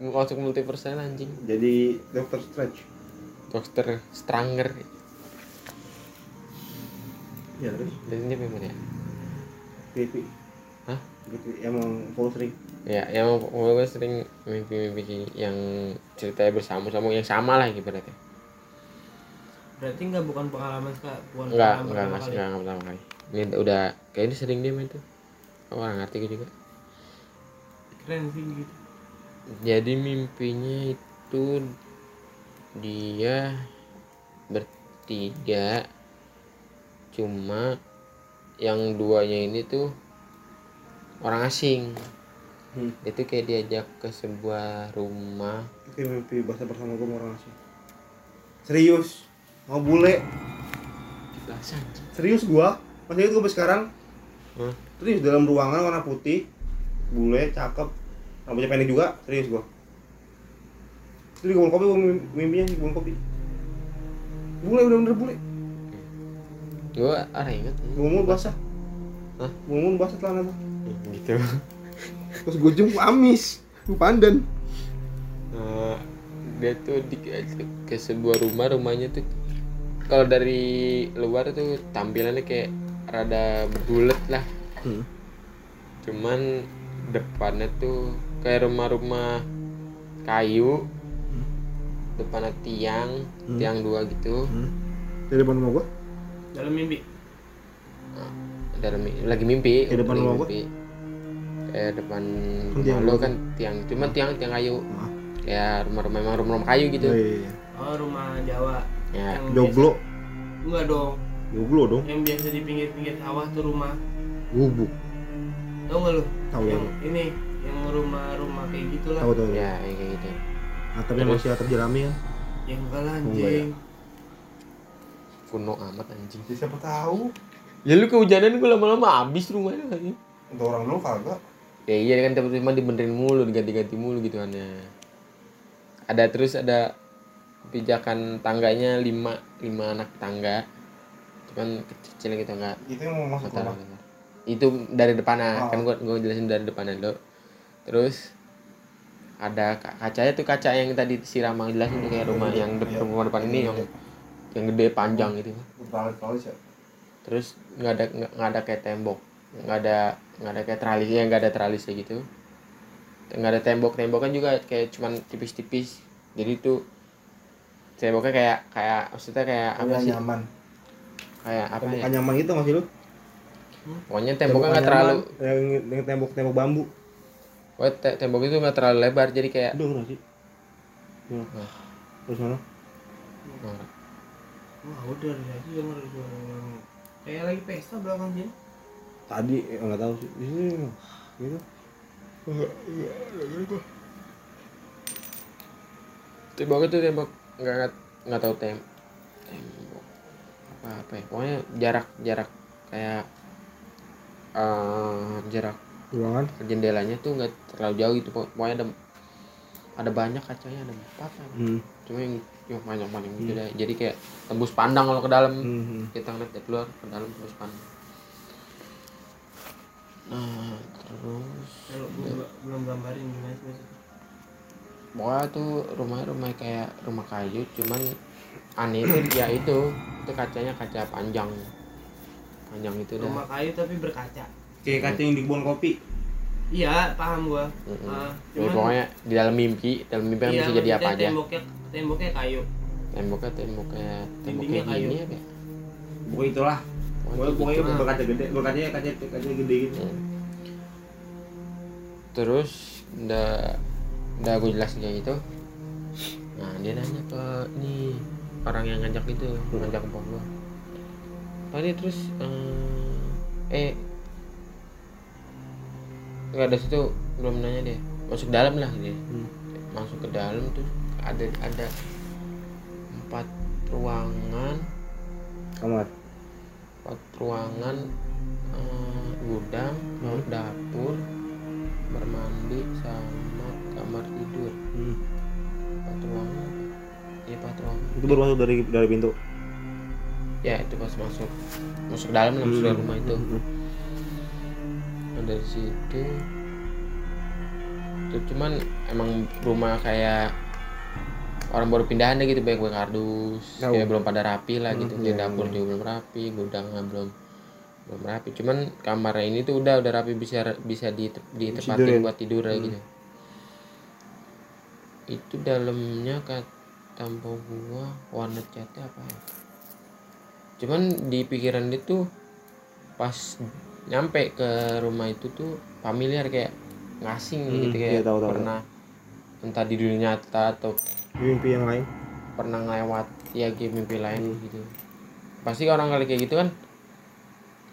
S1: masuk multiverse aja, anjing
S2: jadi dokter Strange
S1: Dokter Stranger
S2: ya terus
S1: Dan dia memang ya
S2: creepy
S1: Hah?
S2: creepy emang full sering
S1: Ya, yang gue sering mimpi-mimpi yang ceritanya bersama-sama yang sama lah gitu berarti.
S3: berarti nggak bukan pengalaman kak bukan
S1: Enggak,
S3: pengalaman
S1: enggak,
S3: pertama
S1: enggak,
S3: kali.
S1: enggak, enggak pertama kali. Ini udah kayak ini sering dia main tuh. Orang ngerti juga.
S3: keren sih gitu
S1: Jadi mimpinya itu dia bertiga cuma yang duanya ini tuh orang asing
S2: Hmm.
S1: itu kayak diajak ke sebuah rumah
S2: Oke, mimpi bahasa bersama gue orang asing. Serius, mau bule, serius gua. Masih ingat gue sekarang.
S1: Hah?
S2: Serius dalam ruangan warna putih, bule, cakep, rambutnya pendek juga, serius gua. Itu di kebun kopi, gua mim- mimpinya di kebun kopi. Bule, bener-bener bule.
S1: gue ada inget
S2: Bumul basah.
S1: Hah?
S2: Bumul basah celana tuh.
S1: gitu
S2: Terus gue jemput amis, gue pandan.
S1: Eh, dia tuh di, ke sebuah rumah rumahnya tuh kalau dari luar tuh tampilannya kayak rada bulat lah
S2: Hmm.
S1: cuman depannya tuh kayak rumah-rumah kayu. Depannya tiang
S2: Hmm.
S1: tiang dua gitu.
S2: Di depan rumah gua?
S3: dalam mimpi.
S1: Dari mi- lagi mimpi
S2: Kayak depan rumah gua?
S1: kayak depan
S2: Kan tiang
S1: rumah lo kan tiang cuma tiang tiang kayu.
S2: Ah.
S1: kayak rumah-rumah memang rumah-rumah kayu gitu.
S2: Oh, iya, iya.
S3: oh rumah Jawa.
S1: Ya.
S3: Yang
S2: Joglo,
S3: biasa- enggak dong.
S2: Joglo dong.
S3: yang biasa di pinggir-pinggir sawah tuh rumah
S2: Gubuk.
S3: tau nggak lu
S2: Tahu
S3: yang
S2: tahu.
S3: ini yang rumah-rumah kayak gitu lah
S2: Tahu tahu.
S1: ya yang kayak gitu
S2: Atapnya masih atap jerami kan?
S3: yang enggak lah
S2: Oh, enggak ya?
S3: anjing
S1: kuno amat anjing
S2: Siapa tahu?
S1: ya lu kehujanan gue lama-lama habis rumahnya lagi
S2: Untuk orang dulu kagak.
S1: ya iya kan tiba-tiba dibenerin mulu diganti-ganti mulu gitu kan ya ada terus ada pijakan tangganya lima lima anak tangga cuman kecil gitu nggak
S2: Itu yang mau masuk
S1: tahu,
S2: rumah.
S1: Itu dari depannya
S2: Oh.
S1: kan gua gua jelasin dari depannya dulu terus ada ka- kacanya tuh kaca yang tadi si Ramang jelasin tuh kayak rumah yang de-
S2: Iya.
S1: rumah depan ini yang yang gede panjang gitu
S2: Teralis ya.
S1: terus nggak ada nggak ada kayak tembok nggak ada nggak ada kayak tralisnya nggak ada tralisnya gitu nggak ada tembok temboknya juga kayak cuman tipis-tipis jadi itu temboknya kayak kayak maksudnya kayak apa sih
S2: nyaman.
S1: kayak apa ya
S2: Tembok nyaman itu masih lu?
S1: Pokoknya temboknya nggak terlalu
S2: yang, yang tembok tembok bambu.
S1: pokoknya te- tembok itu nggak terlalu lebar jadi kayak
S2: Udah nggak sih? Ya.
S1: Wah.
S2: Terus mana?
S1: Nah,
S3: wah udah dari tadi denger gua kayak lagi pesta belakang sini
S2: Tadi eh, nggak tahu sih. Di sini gitu.
S1: temboknya tuh tembok nggak nggak nggak tahu tem tembok apa apa ya pokoknya jarak jarak kayak eh jarak
S2: Ruangan.
S1: jendelanya tuh nggak terlalu jauh gitu pok- pokoknya ada ada banyak kacanya ada empat apa.
S2: Hmm.
S1: cuma yang yang banyak banyak gitu deh jadi kayak tembus pandang kalau ke dalam
S2: Hmm.
S1: kita ngeliat dari luar ke dalam tembus pandang nah terus
S3: kalau belum gambarin gimana sih
S1: pokoknya tuh rumah rumah kayak rumah kayu cuman aneh itu ya itu itu kacanya kaca panjang panjang itu dah
S3: rumah kayu tapi berkaca
S2: Kayak kaca yang di kebun kopi.
S3: iya paham gua
S1: Mm-mm.
S3: Ah,
S1: Ya, pokoknya di dalam mimpi dalam mimpi kan
S3: iya,
S1: bisa jadi apa aja
S3: temboknya temboknya kayu
S1: temboknya temboknya tembok
S3: Dindingnya
S1: kayak gini
S3: kayu.
S1: apa ya
S2: Pokoknya itulah. Pokoknya, pokoknya
S3: gitu.
S2: berkaca gede, berkacanya kaca kaca gede gitu.
S1: Hmm. terus udah udah gue jelasin kayak gitu nah dia nanya ke nih orang yang ngajak itu ngajak ke gua ini terus eh, eh nggak ada situ belum nanya dia masuk dalam lah dia
S2: Hmm.
S1: masuk ke dalam tuh ada ada empat ruangan
S2: Kamar.
S1: empat ruangan eh, gudang
S2: Hmm.
S1: dapur kamar mandi sama kamar tidur
S2: Hmm.
S1: empat ruangan iya empat ruangan
S2: Itu baru masuk dari dari pintu.
S1: Ya itu pas masuk. Masuk dalam lah, masuk dari rumah itu.
S2: Hmm.
S1: nah, dari situ. Itu cuman emang rumah kayak orang baru pindahan deh gitu banyak banyak kardus. Ya belum pada rapi lah gitu.
S2: Hmm,
S1: di
S2: iya,
S1: dapur
S2: iya.
S1: juga belum rapi gudangnya belum belum rapi. Cuman kamarnya ini tuh udah udah rapi bisa bisa di ditempatin
S2: Tidurin.
S1: buat tidur ya
S2: Hmm.
S1: gitu. Itu dalamnya kata tampau gua warna catnya apa ya cuman di pikiran dia tuh pas nyampe ke rumah itu tuh familiar kayak ngasing
S2: Hmm,
S1: gitu
S2: iya,
S1: kayak
S2: tahu, tahu,
S1: pernah entah di dunia nyata atau
S2: mimpi yang lain.
S1: pernah ngelewat ya game mimpi lain
S2: Hmm.
S1: gitu. Pasti orang kali kayak gitu kan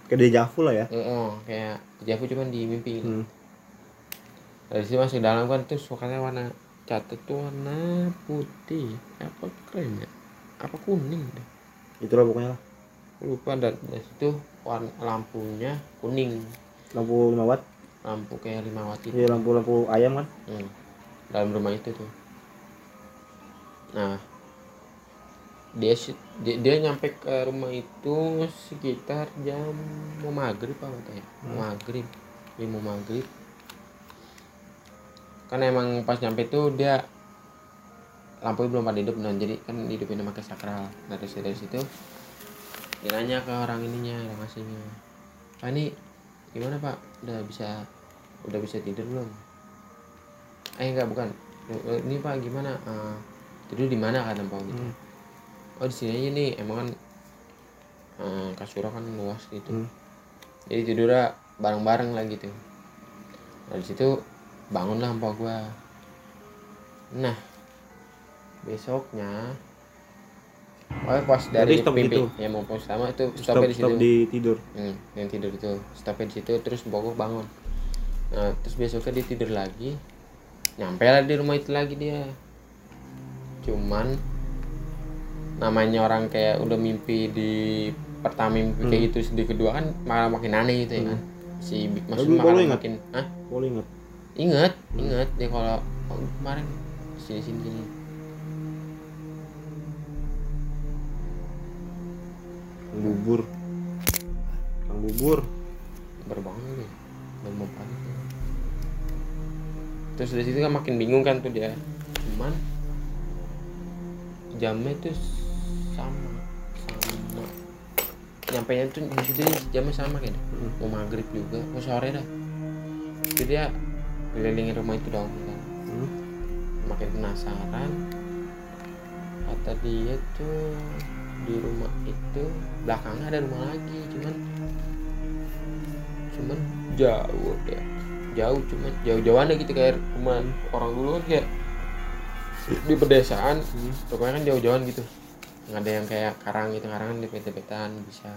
S2: kayak dejavu lah ya.
S1: Oh, kayak Javu cuman di mimpi.
S2: Hmm.
S1: dari situ masuk dalam kan tuh sukanya warna cat tuh warna putih. Apa keren ya apa kuning deh?
S2: Itulah pokoknya lah
S1: lupa dan dari situ warna lampunya kuning.
S2: Lampu 5 watt.
S1: Lampu kayak lima watt itu
S2: iya lampu lampu ayam kan?
S1: Hmm, dalam rumah itu tuh. Nah dia dia, dia nyampe ke rumah itu sekitar jam mau maghrib apa katanya mau maghrib dia mau maghrib. Kan emang pas nyampe itu dia lampu belum pada hidup nah jadi kan hidupin pakai sakral. Nah dari situ, dari situ dia nanya ke orang ininya orang aslinya pak ini gimana pak? Udah bisa udah bisa tidur belum? Eh enggak bukan. Eh, ini pak gimana? Eh, tidur di mana? kata pak gitu
S2: Hmm.
S1: oh di sini aja nih emang kan eh, kasurnya kan luas gitu.
S2: Hmm.
S1: jadi tidurnya bareng-bareng lah gitu. Dari situ bangunlah empat gua. Nah besoknya Oh, pas dari
S2: stop
S1: mimpi
S2: gitu?
S1: ya mau sama itu
S2: stop
S1: stopnya di
S2: stop
S1: situ.
S2: di tidur.
S1: Hmm, yang tidur itu. Stopnya di situ terus pokok bangun. Nah terus besoknya dia tidur lagi. Nyampe lah di rumah itu lagi dia. Cuman namanya orang kayak udah mimpi di pertama mimpi kayak gitu di kedua kan malah makin aneh gitu ya kan. Si
S2: Tapi
S1: maksudnya
S2: kalau
S1: malah
S2: ingat?
S1: makin Hah?
S2: boleh inget
S1: inget inget dia kalau oh, kemarin sini sini sini
S2: Kang bubur. Kang bubur.
S1: Baru bangun nih. Baru mau pagi terus dari situ kan makin bingung kan tuh dia. Cuman jamnya tuh sama sama. Nyampe nya tuh di situ jamnya sama kayak
S2: Hmm.
S1: mau maghrib juga mau sore dah. Jadi dia kelilingin rumah itu dong kan.
S2: Hmm.
S1: makin penasaran. Kata dia tuh di rumah itu belakangnya ada rumah lagi cuman cuman jauh deh jauh cuman jauh-jauhan gitu kayak rumah orang dulu kan kayak di pedesaan. Pokoknya kan jauh-jauhan gitu. Nggak ada yang kayak karang gitu karang di pet-petan bisa.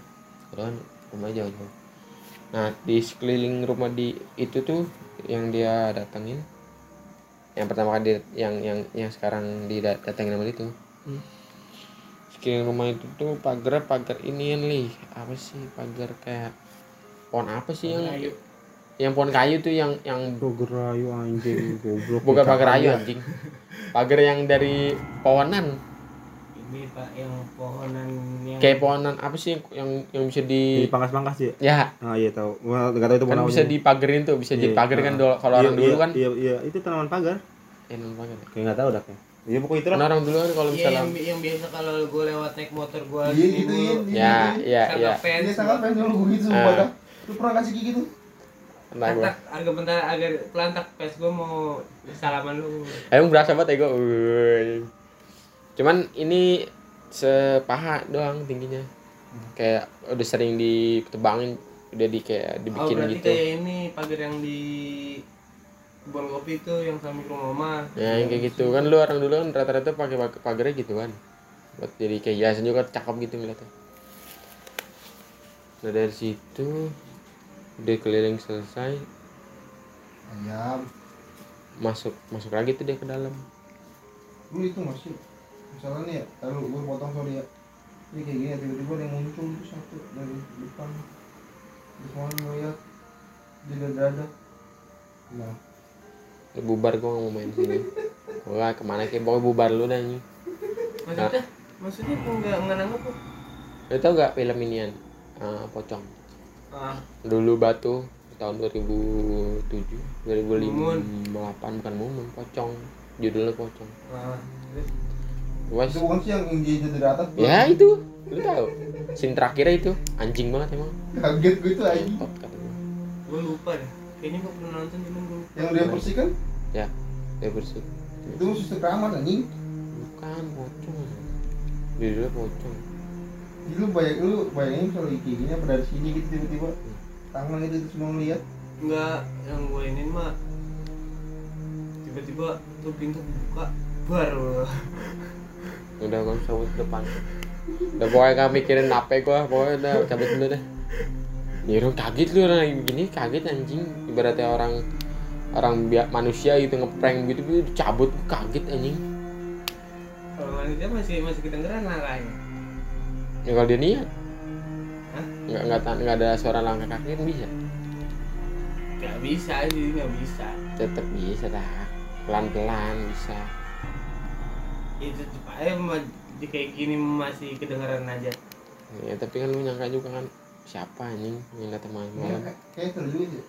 S1: Kan rumah jauh-jauh. Nah di sekeliling rumah di itu tuh yang dia datengin yang pertama kali yang yang yang sekarang didatengin sama itu
S2: Hmm.
S1: Sekeliling rumah itu tuh pagar pagar ini nih apa sih pagar kayak pohon apa sih yang
S3: Kayu.
S1: yang pohon kayu tuh yang yang
S2: Roger Rayu anjing goblok.
S1: Bukan pagar kayu anjing. Pagar yang dari pohonan.
S3: Ini pak yang pohonan yang
S1: kayak pohonan apa sih yang yang bisa
S2: Di
S1: di
S2: pangkas-pangkas ya.
S1: Ya
S2: ah iya tahu gua nggak tahu itu
S1: kan
S2: pohon
S1: bisa
S2: apa.
S1: dipagerin tuh bisa jadi
S2: Iya,
S1: pagar kan
S2: ah.
S1: kalau
S2: Iya,
S1: orang dulu
S2: iya,
S1: kan.
S2: iya iya. Itu tanaman pagar.
S1: Eh non pagar. Ya?
S2: kayak nggak tahu dah kayak iya pokoknya itu
S1: kan
S2: lah
S1: orang dulu kan kalau
S3: Iya,
S1: misalnya
S3: yang, yang biasa kalau gue lewat naik motor gue
S4: Iya, gitu, iya.
S1: ya ya ya
S4: Dia sangat pengen dulu gitu
S1: Ah.
S4: sumpah dah. Lu pernah kasih gitu?
S1: Entah gua.
S3: Pelantak, agak bentar agar pelantak pas gue mau salaman lu.
S1: emang berasa banget ya gue cuman ini sepaha doang tingginya kayak udah sering ditebangin udah di kayak
S3: Oh
S1: dibikin
S3: berarti
S1: gitu
S3: kayak ini pagar yang di kebun kopi itu yang samping rumah mama.
S1: ya yang kayak gitu kan lu orang dulu kan rata-rata pakai pag- pagarnya gitu kan buat jadi kayak hiasan juga cakep gitu ngeliatnya nah dari situ udah keliling selesai
S4: Ayam.
S1: masuk masuk lagi tuh dia ke dalam
S4: Lu itu masih misalnya nih ya, lalu gue potong sorry ya. Ini kayak gini tiba-tiba ada yang muncul tuh satu dari depan. Depan ngeliat di dada. Nah,
S1: Lu bubar gua nggak mau main sini. Gua ke mana kayak pokoknya bubar lu dah ini.
S3: Maksudnya? Maksudnya kok nggak nggak nangkep kok?
S1: lu tau gak film inian? Eh, pocong.
S3: Ah,
S1: dulu batu tahun 2007 2008 bukan mumun pocong. Judulnya pocong.
S3: Ah?
S1: Wes,
S4: itu bukan sih yang dia dari atas.
S1: ya itu. Lu tahu scene terakhirnya itu. Anjing banget emang.
S4: Kaget gue itu anjing.
S3: Gue lupa deh. Kayaknya gue pernah nonton cuman gue.
S4: Yang dia bersih kan?
S1: ya dia bersih.
S4: Itu suster keramat anjing.
S1: bukan pocong judulnya pocong
S4: Jadi lu bayang lu bayangin kalau gini apa dari sini gitu tiba-tiba. Tangan itu semua ngeliat.
S3: Enggak, yang gue ini mah tiba-tiba tuh pintu buka baru
S1: udah cabut ke depan. Udah pokoknya gak mikirin apa gua pokoknya udah cabut dulu deh ya orang kaget lu orang begini kaget anjing. Ibaratnya orang orang biak manusia gitu ngeprank gitu gitu cabut gua kaget anjing.
S3: Kalau manusia masih masih kedengeran langkahnya
S1: ya kalau dia niat.
S3: Hah?
S1: nggak nggak nggak ada suara langkah kaki kan bisa.
S3: Nggak bisa sih nggak bisa.
S1: Tetap bisa dah. Pelan pelan bisa.
S3: Itu supaya ma- di kayak gini masih kedengeran aja.
S1: Ya tapi kan lu nyangka juga kan siapa anjing yang datang malam malam
S4: Kayak- kayak juga sih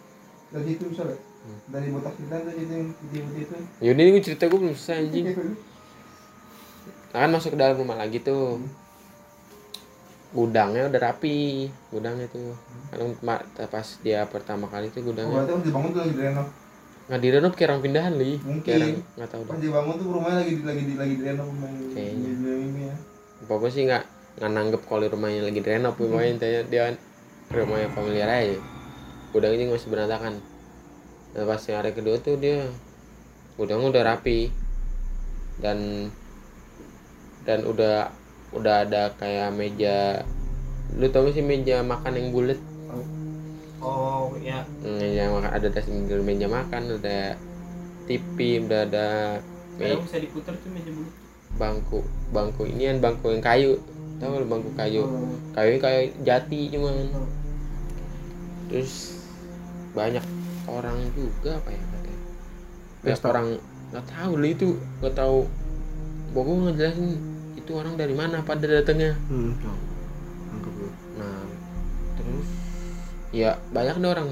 S4: dari situ misalnya
S1: Hmm.
S4: dari botak kita tuh itu yang putih-putih itu
S1: yaudah ini cerita gue belum selesai anjing nah, kan masuk ke dalam rumah lagi tuh gudangnya udah rapi gudangnya tuh kalau ma- pas dia pertama kali tuh
S4: Oh,
S1: gudangnya
S4: berarti pas dibangun tuh lagi direnov.
S1: nggak direnov kayak orang pindahan li
S4: Mungkin.
S1: kayak nggak tahu
S4: Pas dibangun tuh rumahnya lagi lagi di lagi direnov rumahnya.
S1: Kayaknya.
S4: Ya.
S1: pokoknya sih nggak nggak nanggep kalau rumahnya lagi direnov pokoknya intinya dia rumahnya familiar aja. Gudangnya juga masih berantakan. Nah pas hari kedua tuh dia gudangnya udah rapi. Dan dan udah udah ada kayak meja lu tau gak sih meja makan yang bulat?
S3: Oh ya
S1: meja makan ada das meja makan ada TV udah ada me-
S3: bisa diputar tuh meja bulu
S1: bangku bangku ini kan bangku yang kayu tau lu bangku kayu. Kayu kayak jati cuman. Terus banyak orang juga apa ya katanya banyak
S2: Pesta.
S1: orang nggak tahu lah itu nggak tahu. Pokoknya ngejelasin itu orang dari mana pada datangnya.
S2: Hmm.
S1: Nah terus ya banyak deh orang.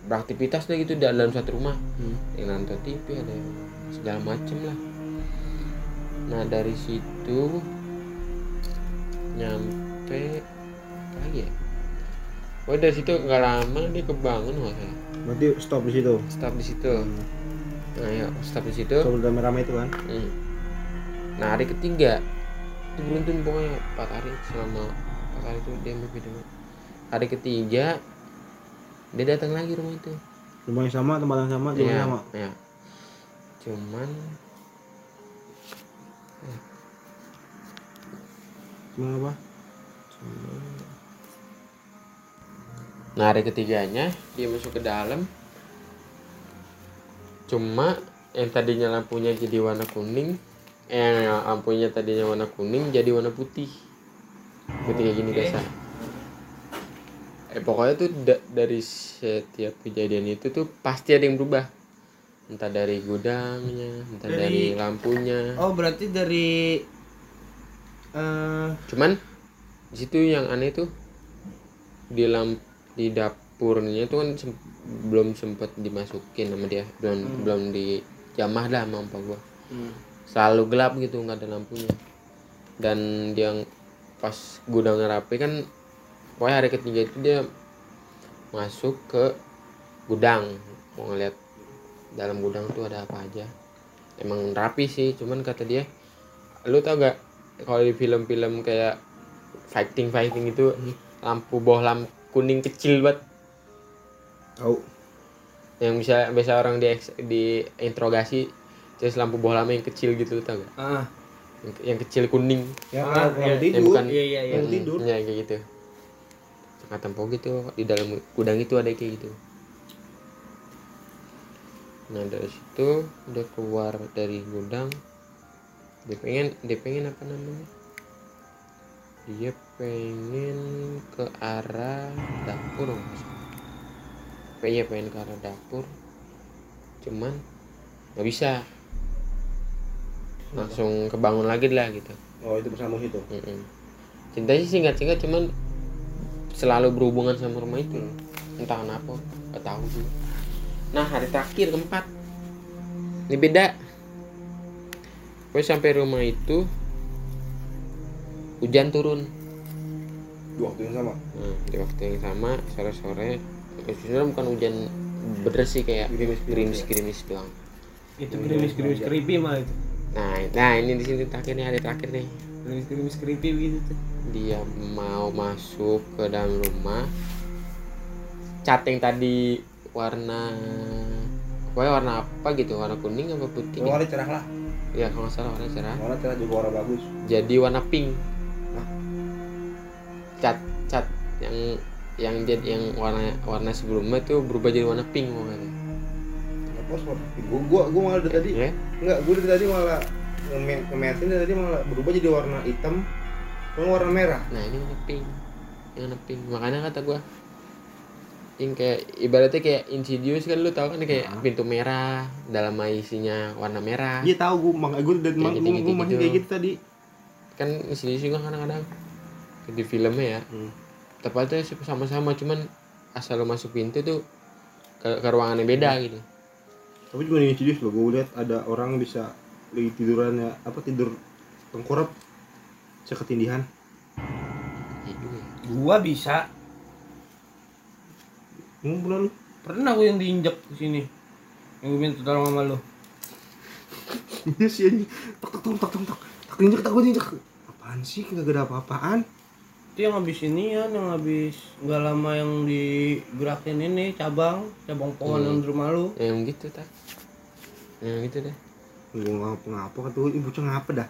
S1: Beraktivitas deh gitu di dalam satu rumah.
S2: Hmm.
S1: yang nonton TV ada yang segala macem lah. Nah dari situ nyampe lagi ya Oh dari situ nggak lama dia kebangun nggak salah
S2: berarti stop di situ
S1: stop di situ
S2: Hmm.
S1: nah ya stop di situ
S2: stop udah rame itu kan
S1: Hmm. Nah hari ketiga itu beruntun pokoknya empat hari selama empat hari itu dia mimpi dulu. Hari ketiga dia datang lagi rumah itu.
S2: rumah yang sama tempat yang sama jam yang
S1: Iya,
S2: sama
S1: iya. Cuman
S2: cuma apa
S1: nah hari ketiganya dia masuk ke dalam. Cuma yang tadinya lampunya jadi warna kuning, eh yang lampunya tadinya warna kuning jadi warna putih. Putih kayak gini
S3: Oke.
S1: biasa. Eh pokoknya tuh da- dari setiap kejadian itu tuh pasti ada yang berubah. Entah dari gudangnya, entah dari,
S3: Dari-
S1: lampunya.
S3: oh berarti dari eh
S1: Cuman di situ yang aneh tuh di lamp di dapurnya tuh kan sem- belum sempet dimasukin sama dia, belum
S3: Hmm.
S1: belum dijamah dah sama empa gua.
S3: hmm.
S1: Selalu gelap gitu, nggak ada lampunya. Dan yang pas gudangnya rapi kan pokoknya hari ketiga itu dia masuk ke gudang mau ngeliat dalam gudang tuh ada apa aja emang rapi sih cuman kata dia lu tau gak kalau di film-film kayak fighting fighting itu lampu bohlam kuning kecil banget.
S2: Tahu.
S1: Yang bisa biasa orang di di interogasi terus lampu bohlamnya yang kecil gitu tau gak
S3: ah.
S1: Yang, yang kecil kuning.
S2: Ya
S3: Ah,
S2: kalau
S3: iya.
S1: yang
S2: tidur
S1: bukan
S3: iya iya iya.
S2: Yang tidur.
S1: ya kayak gitu. Kata tempo gitu di dalam gudang itu ada kayak gitu. Nah dari situ udah keluar dari gudang dia pengen dia pengen apa namanya? Dia pengen ke arah dapur nggak salah. Kayaknya pengen ke arah dapur. Cuman nggak bisa. Langsung kebangun lagi lah gitu.
S2: Oh itu bersama itu
S1: cinta sih singkat-singkat cuman selalu berhubungan sama rumah itu. Entah kenapa gak tahu juga. Nah hari terakhir keempat. Ini beda gue sampai rumah itu hujan turun.
S2: Dua waktu yang sama?
S1: Nah, di waktu yang sama sore-sore. Sebenarnya bukan hujan bener sih kayak gerimis
S2: ya?
S1: gerimis doang.
S3: Itu gerimis gerimis creepy mah itu.
S1: Nah nah ini di sini terakhir nih hari terakhir nih.
S3: Gerimis gerimis creepy gitu tuh.
S1: Dia mau masuk ke dalam rumah. Cat yang tadi warna pokoknya warna apa gitu? Warna kuning apa putih gitu.
S2: warna cerah lah
S1: ya kalau nggak salah warna cerah.
S2: Warna cerah juga warna bagus.
S1: Jadi warna pink.
S2: Hah?
S1: cat cat. Yang yang jadi yang warna warna sebelumnya tuh berubah jadi warna pink pokoknya.
S2: Apa warna gua gua gua malah dari tadi.
S1: Ya
S2: enggak gua dari tadi malah nge- nge-matchin dari tadi malah berubah jadi warna hitam warna merah.
S1: Nah ini warna pink. Yang warna pink. Makanya kata gua yang kayak ibaratnya kayak insidious kan lu tau kan kayak
S2: Nah.
S1: pintu merah dalam isinya warna merah
S2: Iya tahu gue makanya gue dari
S1: Kayak
S2: gue gue masih
S1: gitu.
S2: kayak gitu tadi.
S1: kan insidious juga kadang-kadang di filmnya ya
S2: Hmm.
S1: tepatnya sih sama-sama cuman asal lu masuk pintu tuh ke, ke ruangan yang beda gitu
S2: Tapi cuma ini serius loh, gue lihat ada orang bisa lagi tidurannya apa tidur tengkurap bisa ketindihan.
S1: Iya juga ya.
S3: Gua bisa.
S2: Mau bulan lu?
S3: Pernah gua yang diinjek di sini. Yang gue minta tolong sama lu.
S2: Iya sih ini. Tak tak tak tak tak tak. Tak injek tak gue injek. Apaan sih? Gak ada apa-apaan.
S3: Itu yang habis ini ya, yang habis nggak lama yang digerakin ini cabang, cabang pohon
S1: Hmm.
S3: yang di rumah lu.
S1: Ya, yang gitu tak yang gitu deh
S2: Gue ngapa ngapa gue ibu bocah ngapa dah.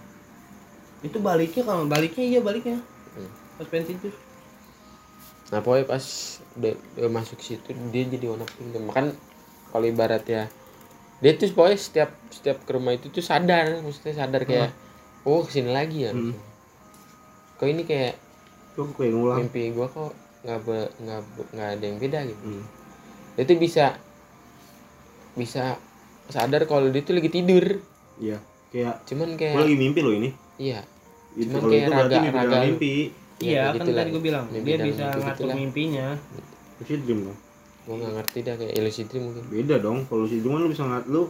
S3: Itu baliknya kalau baliknya iya baliknya.
S1: Hmm.
S3: Pas tidur.
S1: Nah pokoknya pas udah, udah masuk situ dia jadi warna pink makan kalau ibarat ya dia tuh pokoknya setiap setiap ke rumah itu tuh sadar maksudnya sadar kayak oh ke sini lagi ya
S2: Hmm.
S1: kok ini kayak
S2: ngulang.
S1: mimpi gua kok nggak nggak nggak ada yang beda gitu
S2: Hmm.
S1: dia tuh bisa bisa sadar kalau dia tuh lagi tidur
S2: Iya. Kayak
S1: cuman
S2: gue
S1: kayak
S2: lagi mimpi loh ini.
S1: iya
S2: Itu
S1: Cuman kayak
S2: itu
S1: raga-
S2: mimpi dalam
S1: raga-
S2: mimpi.
S3: Iya, kan
S1: gitu lah.
S3: tadi gue bilang
S1: Mimpi
S3: dia bisa
S1: mimpi
S3: ngatur
S1: gitulah.
S3: mimpinya.
S2: Lucid dream dong.
S1: gua nggak ngerti dah kayak lucid dream mungkin
S2: Beda dong. Kalau lucid dream kan lu bisa ngat lu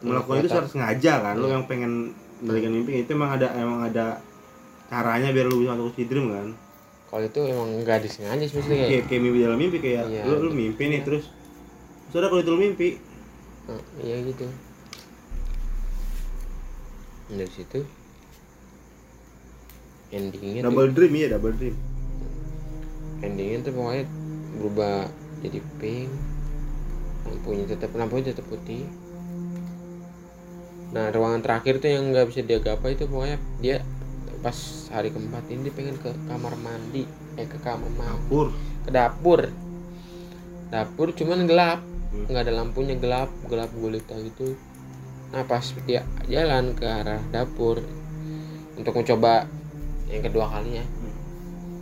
S2: melakukan itu secara sengaja kan. Lu
S1: Iya.
S2: yang pengen balikan mimpi itu emang ada emang ada caranya biar lu bisa masuk lucid dream kan.
S1: kalau itu emang nggak disengaja sih maksudnya kayak
S2: kayak kayak mimpi dalam mimpi kayak
S1: Iya.
S2: lu lu mimpi nih terus terus ada kalau itu lu mimpi
S1: Oh, iya gitu dari situ endingnya tuh
S2: double dream ya double dream.
S1: Endingnya tuh pokoknya berubah jadi pink lampunya tetap lampunya tetap putih. Nah ruangan terakhir tuh yang nggak bisa dia gapai itu pokoknya dia pas hari keempat ini dia pengen ke kamar mandi. Eh ke kamar mandi.
S2: Dapur.
S1: Ke dapur. Dapur cuman gelap.
S2: Hmm.
S1: nggak ada lampunya gelap. Gelap gulita gitu. Nah pas dia jalan ke arah dapur untuk mencoba yang kedua kalinya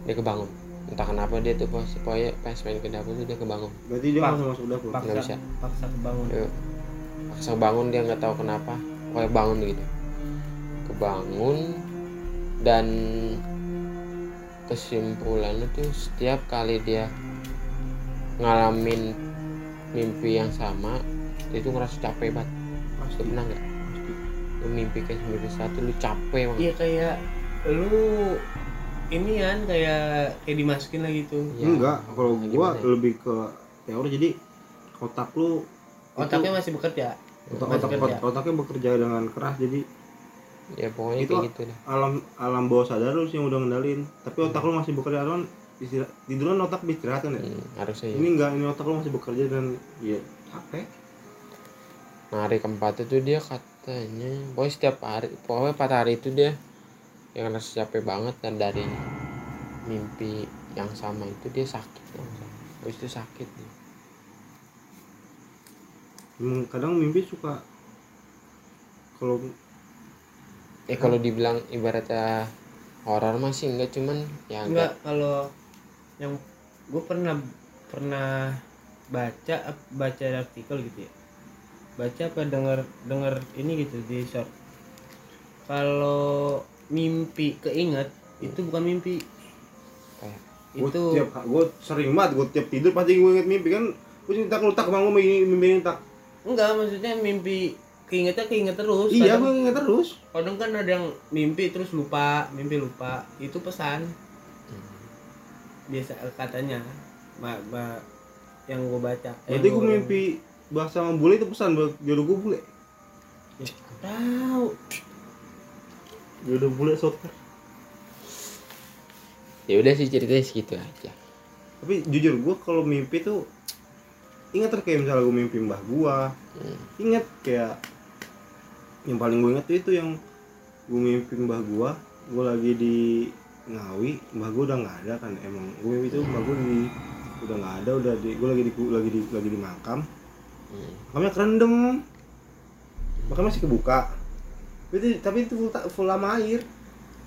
S1: dia kebangun. Entah kenapa dia tuh pas pokoknya pas main ke dapur tuh dia kebangun.
S2: Berarti dia langsung masuk dapur?
S1: Nggak
S3: Paksa,
S1: bisa.
S3: paksa kebangun.
S1: dia paksa bangun dia nggak tahu kenapa. Pokoknya bangun gitu. Kebangun dan kesimpulannya tuh setiap kali dia ngalamin mimpi yang sama dia tuh ngerasa capek banget.
S2: Pasti.
S1: Pernah nggak? Lu mimpi kayak mimpi satu lu capek banget.
S3: Iya kayak lu ini kan kayak kayak dimasukin lagi tuh.
S1: Ya,
S2: enggak kalau gua
S1: gimana ya?
S2: lebih ke teori jadi otak lu
S3: Otaknya masih bekerja.
S2: otak,
S3: masih
S2: otak,
S3: kerja.
S2: otaknya bekerja dengan keras jadi
S1: ya pokoknya
S2: Itu-
S1: kayak gitu deh
S2: alam alam bawah sadar lu sih yang udah ngendalin tapi otak lu masih bekerja kan istirahat tiduran otak istirahat kan ya
S1: Hmm, harusnya ya.
S2: ini enggak ini otak lu masih bekerja dan ya capek
S1: Nah hari keempat itu dia katanya Pokoknya setiap hari Pokoknya empat hari itu dia Yang ngerasa capek banget Dan dari mimpi yang sama itu dia sakit Habis itu sakit nih.
S2: Emang kadang mimpi suka kalau
S1: Eh kalau dibilang ibaratnya horor masih enggak cuman ya
S3: Enggak
S1: enggak
S3: kalau yang gue pernah pernah baca baca artikel gitu ya. Baca apa denger denger ini gitu di short. Kalau mimpi keinget itu bukan mimpi.
S1: Kayak,
S3: Itu
S2: tiap gue sering banget gue tiap tidur pasti gue inget mimpi kan? Gue cerita kalau tak bangun mimpi mimpi tak.
S3: Enggak maksudnya mimpi keingetnya keinget terus.
S2: iya gue inget terus.
S3: kadang kan ada yang mimpi terus lupa mimpi lupa itu pesan. Biasa katanya ma, ma- yang gue baca.
S2: Berarti
S3: Yang
S2: gue
S3: gua-
S2: mimpi bahasa sama bule itu pesan buat jodoh gue bule?
S3: Ya, tahu
S2: jodoh bule soccer.
S1: Ya udah sih ceritanya segitu aja.
S2: Tapi jujur gue kalau mimpi tuh inget kayak misalnya gue mimpi mbah gua.
S1: Hmm.
S2: inget kayak yang paling gue inget tuh itu yang gue mimpi mbah gua gue lagi di Ngawi mbah gua udah nggak ada kan. Emang gue mimpi itu mbah gua di udah nggak ada udah di gue lagi di lagi di lagi di makam.
S1: Hmm.
S2: makamnya kerendam makam masih kebuka itu tapi itu full, full lama air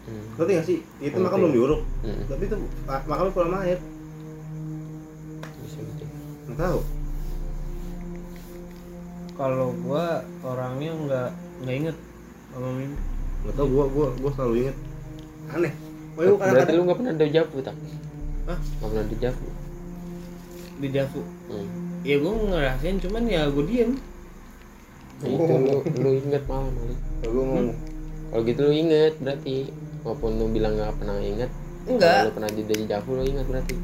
S1: Hmm.
S2: ngerti gak sih itu makam belum diuruk
S1: Hmm.
S2: tapi itu ma- makamnya full lama air nggak tahu
S3: kalau gua orangnya nggak nggak inget sama mimpi
S2: nggak tahu gua gua gua selalu inget aneh Wah, gua
S1: Berarti
S2: kadang-kadang
S1: lu nggak pernah dejavu tak?
S2: Hah?
S1: Nggak pernah dejavu.
S3: di Javu
S1: Hmm.
S3: ya gua ngerasain cuman ya gua diem
S1: Nah, itu lu, lu inget malam kali.
S2: Kalau gua ngomong
S1: Kalau gitu lu inget berarti. Walaupun lu bilang nggak pernah inget.
S3: enggak
S1: Kalau lu pernah di dejavu lu inget berarti.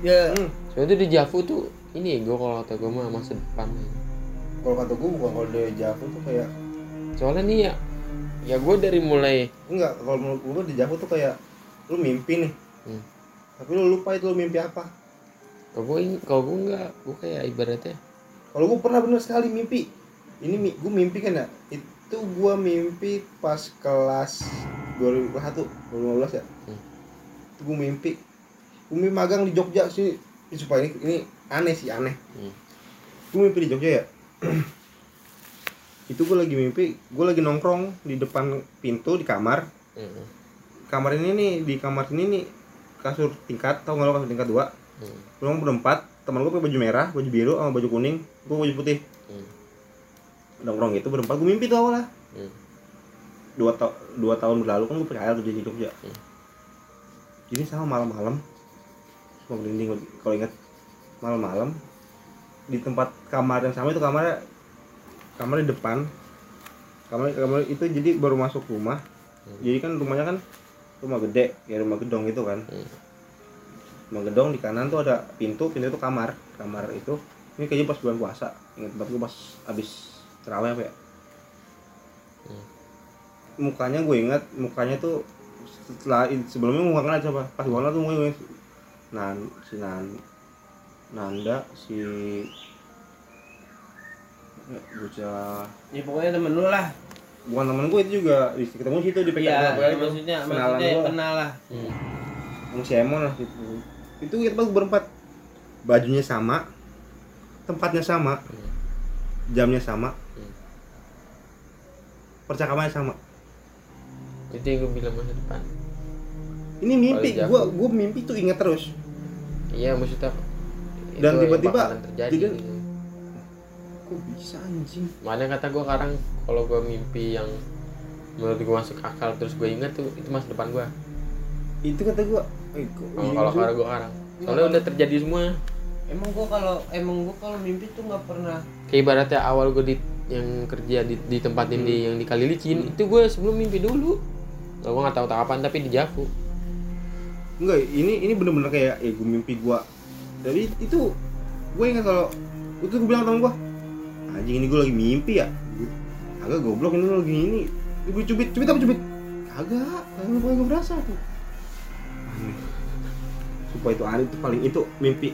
S3: ya
S2: hmm.
S1: Soalnya itu dejavu tuh ini gue kalau kata gue mah masa depan.
S2: kalau kata gua bukan kalau dari Javu tuh kayak
S1: Soalnya nih ya, ya gue dari mulai
S2: enggak kalau menurut gua di Javu tuh kayak lu mimpi nih
S1: Hmm.
S2: tapi lu lupa itu lu mimpi apa
S1: kalau gue kalau gue nggak gue kayak ibaratnya
S2: kalau gua pernah bener sekali mimpi ini mi- gua mimpi kan ya itu gua mimpi pas kelas 2001 2015 ya.
S1: Hmm.
S2: itu gua mimpi. Gua mimpi magang di Jogja sih. Ini supaya ini ini aneh sih aneh.
S1: Hmm.
S2: gua mimpi di Jogja ya. Itu gua lagi mimpi gua lagi nongkrong di depan pintu di kamar.
S1: Hmm,
S2: kamar ini nih di kamar ini nih kasur tingkat tau nggak lo kasur tingkat dua?
S1: Hmm,
S2: berempat teman gue pakai baju merah baju biru sama baju kuning gue baju putih.
S1: Hmm,
S2: nongkrong gitu berempat gue mimpi tuh awalnya
S1: hmm.
S2: dua, ta dua tahun berlalu kan gue percaya tuh di Jogja
S1: Hmm.
S2: ini sama malam-malam semua merinding kalau ingat malam-malam di tempat kamar yang sama itu kamarnya kamar di depan kamar kamar itu jadi baru masuk rumah
S1: Hmm.
S2: jadi kan rumahnya kan rumah gede ya rumah gedong gitu kan
S1: Hmm.
S2: rumah gedong di kanan tuh ada pintu pintu itu kamar kamar itu ini kayaknya pas bulan puasa ingat banget gue pas abis terawih apa ya
S1: Hmm.
S2: mukanya gue ingat mukanya tuh setelah sebelumnya muka kenal coba pas banget tuh mukanya gue nan si nan Nanda si bocah
S3: ya pokoknya temen lu lah
S2: bukan temen gue itu juga di ketemu situ di
S3: iya
S2: itu.
S3: maksudnya
S2: Kenalan
S3: maksudnya
S2: gua.
S3: kenal lah
S1: Hmm.
S2: sama si Emon lah gitu itu kita baru berempat bajunya sama tempatnya sama
S1: Hmm.
S2: jamnya sama. Percakapannya sama.
S1: Itu yang gue bilang masa depan.
S2: Ini mimpi
S1: Javu.
S2: gua mimpi tuh ingat terus.
S1: Iya maksudnya itu
S2: Dan tiba-tiba
S1: terjadi.
S2: jadi-
S1: gitu.
S2: kok bisa anjing?
S1: Makanya kata gue sekarang kalau gue mimpi yang menurut gue masuk akal terus gue inget tuh itu masa depan gue
S2: itu kata gua. Eh, kok
S1: kalau sekarang gue sekarang. Soalnya udah terjadi semua.
S3: Emang gua kalau emang gua kalau mimpi tuh nggak pernah
S1: kayak ibaratnya awal gue di yang kerja di, di tempat
S2: Hmm.
S1: ini yang di kali licin itu gue sebelum mimpi dulu. Gak gue nggak tahu kapan tapi di Javu.
S2: Enggak ini ini bener-bener kayak eh gua mimpi gua. Jadi itu gue ingat kalau itu gue bilang sama gua anjing ini gua lagi mimpi ya? Agak goblok ini lagi ini. Gue cubit cubit apa cubit? Agak kagak gue gue berasa tuh. Supaya itu aneh itu paling itu mimpi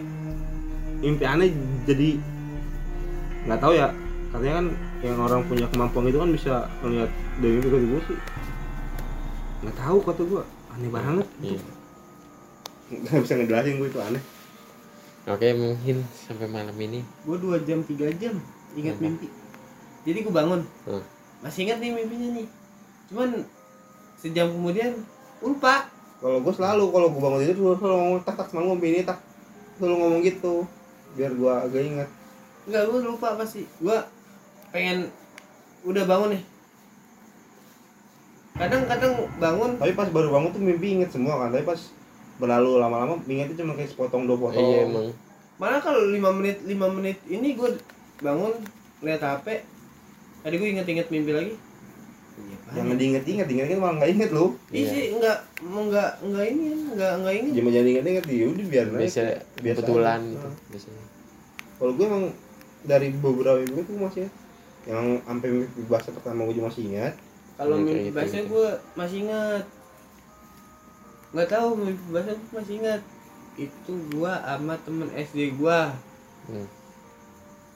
S2: mimpi aneh jadi nggak tahu ya. Katanya kan yang orang punya kemampuan itu kan bisa melihat dari mimpi kata gue sih. Nggak tahu kata gue aneh banget.
S1: Iya.
S2: nggak bisa ngejelasin gue itu aneh.
S1: Oke mungkin sampai malam ini.
S3: Gua dua jam tiga jam. Ingat
S1: Hmm.
S3: mimpi. Jadi gua bangun.
S1: Hmm.
S3: masih ingat nih mimpinya nih. Cuman sejam kemudian lupa.
S2: Kalau gue selalu kalau gue bangun tidur selalu, selalu ngomong tak tak semalam ngomong ini tak. Selalu ngomong gitu. Biar gue agak ingat.
S3: Enggak, gua lupa pasti. Gua pengen udah bangun nih. Kadang-kadang bangun.
S2: Tapi pas baru bangun tuh mimpi inget semua kan. Tapi pas berlalu lama-lama ingetnya cuma kayak sepotong dua potong.
S1: Iya emang.
S3: Malah kalau lima menit lima menit ini gue bangun lihat hp tadi gue inget-inget mimpi lagi. Iya,
S2: jangan diinget-inget inget kan malah nggak inget lu.
S3: Iya
S1: Iya.
S3: sih enggak mau enggak enggak ini enggak enggak inget.
S2: jangan jangan inget-inget ya udah biar aja.
S1: biasa
S2: Biasa
S1: kebetulan gitu
S2: Nah.
S1: biasanya.
S2: Kalau gue emang dari beberapa minggu itu masih yang sampai mimpi bahasa pertama gue juga masih ingat
S3: Kalau
S1: Iya,
S3: mimpi bahasa
S1: gitu.
S3: gue masih ingat. Enggak tahu mimpi bahasa gue masih ingat. Itu gua sama temen SD gua.
S1: hmm.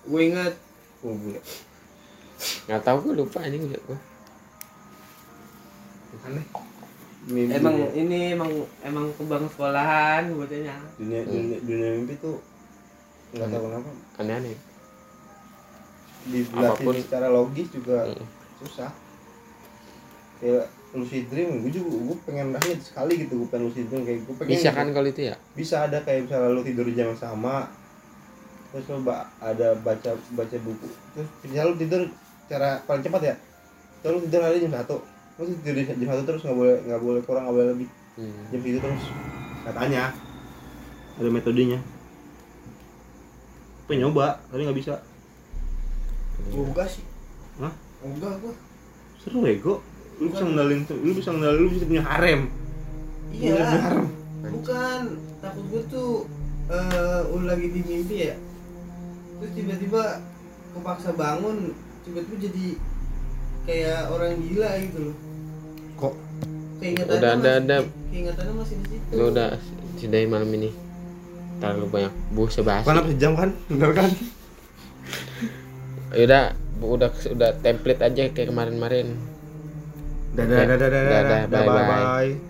S3: gue inget
S2: oh bule
S1: nggak tahu gue lupa liat gue
S2: aneh mimpi
S3: emang
S2: dunia,
S3: ini emang emang kebang sekolahan bocahnya
S2: dunia, dunia, dunia mimpi tuh nggak tahu kenapa
S1: aneh-aneh
S2: dilatih
S1: Apa pun.
S2: secara logis juga
S1: Mm.
S2: susah. Kayak lucid dream gue juga gue pengen rasanya sekali gitu gue pengen lucid dream kayak gue pengen
S1: bisa kan kalau itu ya?
S2: Bisa ada kayak misalnya lu tidur jam yang sama terus lu ba- ada baca baca buku. Terus misalnya lu tidur cara paling cepat ya terus lu tidur hari jam satu. Lu tidur jam satu terus nggak boleh nggak boleh kurang nggak boleh lebih.
S1: Hmm.
S2: jam segitu terus katanya ada metodenya. Pengen nyoba tapi nggak bisa
S4: Enggak sih.
S2: Hah?
S4: Enggak gua.
S2: seru ego lu bisa ngendalin tuh lu bisa ngendalin lu bisa punya harem. Bisa punya
S3: iya
S2: harem.
S3: Bukan. Takut gue tuh eh lu lagi di mimpi ya. Terus tiba-tiba kepaksa bangun tiba-tiba jadi kayak orang gila gitu loh.
S2: Kok?
S3: Keingetannya
S1: Udah ada- ada.
S3: keingetannya masih di situ.
S1: Lu udah sudah malam ini. Terlalu banyak busa bahasa
S2: kan sejam kan bener kan
S1: udah udah udah template aja kayak kemarin-kemarin
S2: dadah dadah dadah
S1: Dadah,
S2: dadah.
S1: bye-bye.
S2: bye bye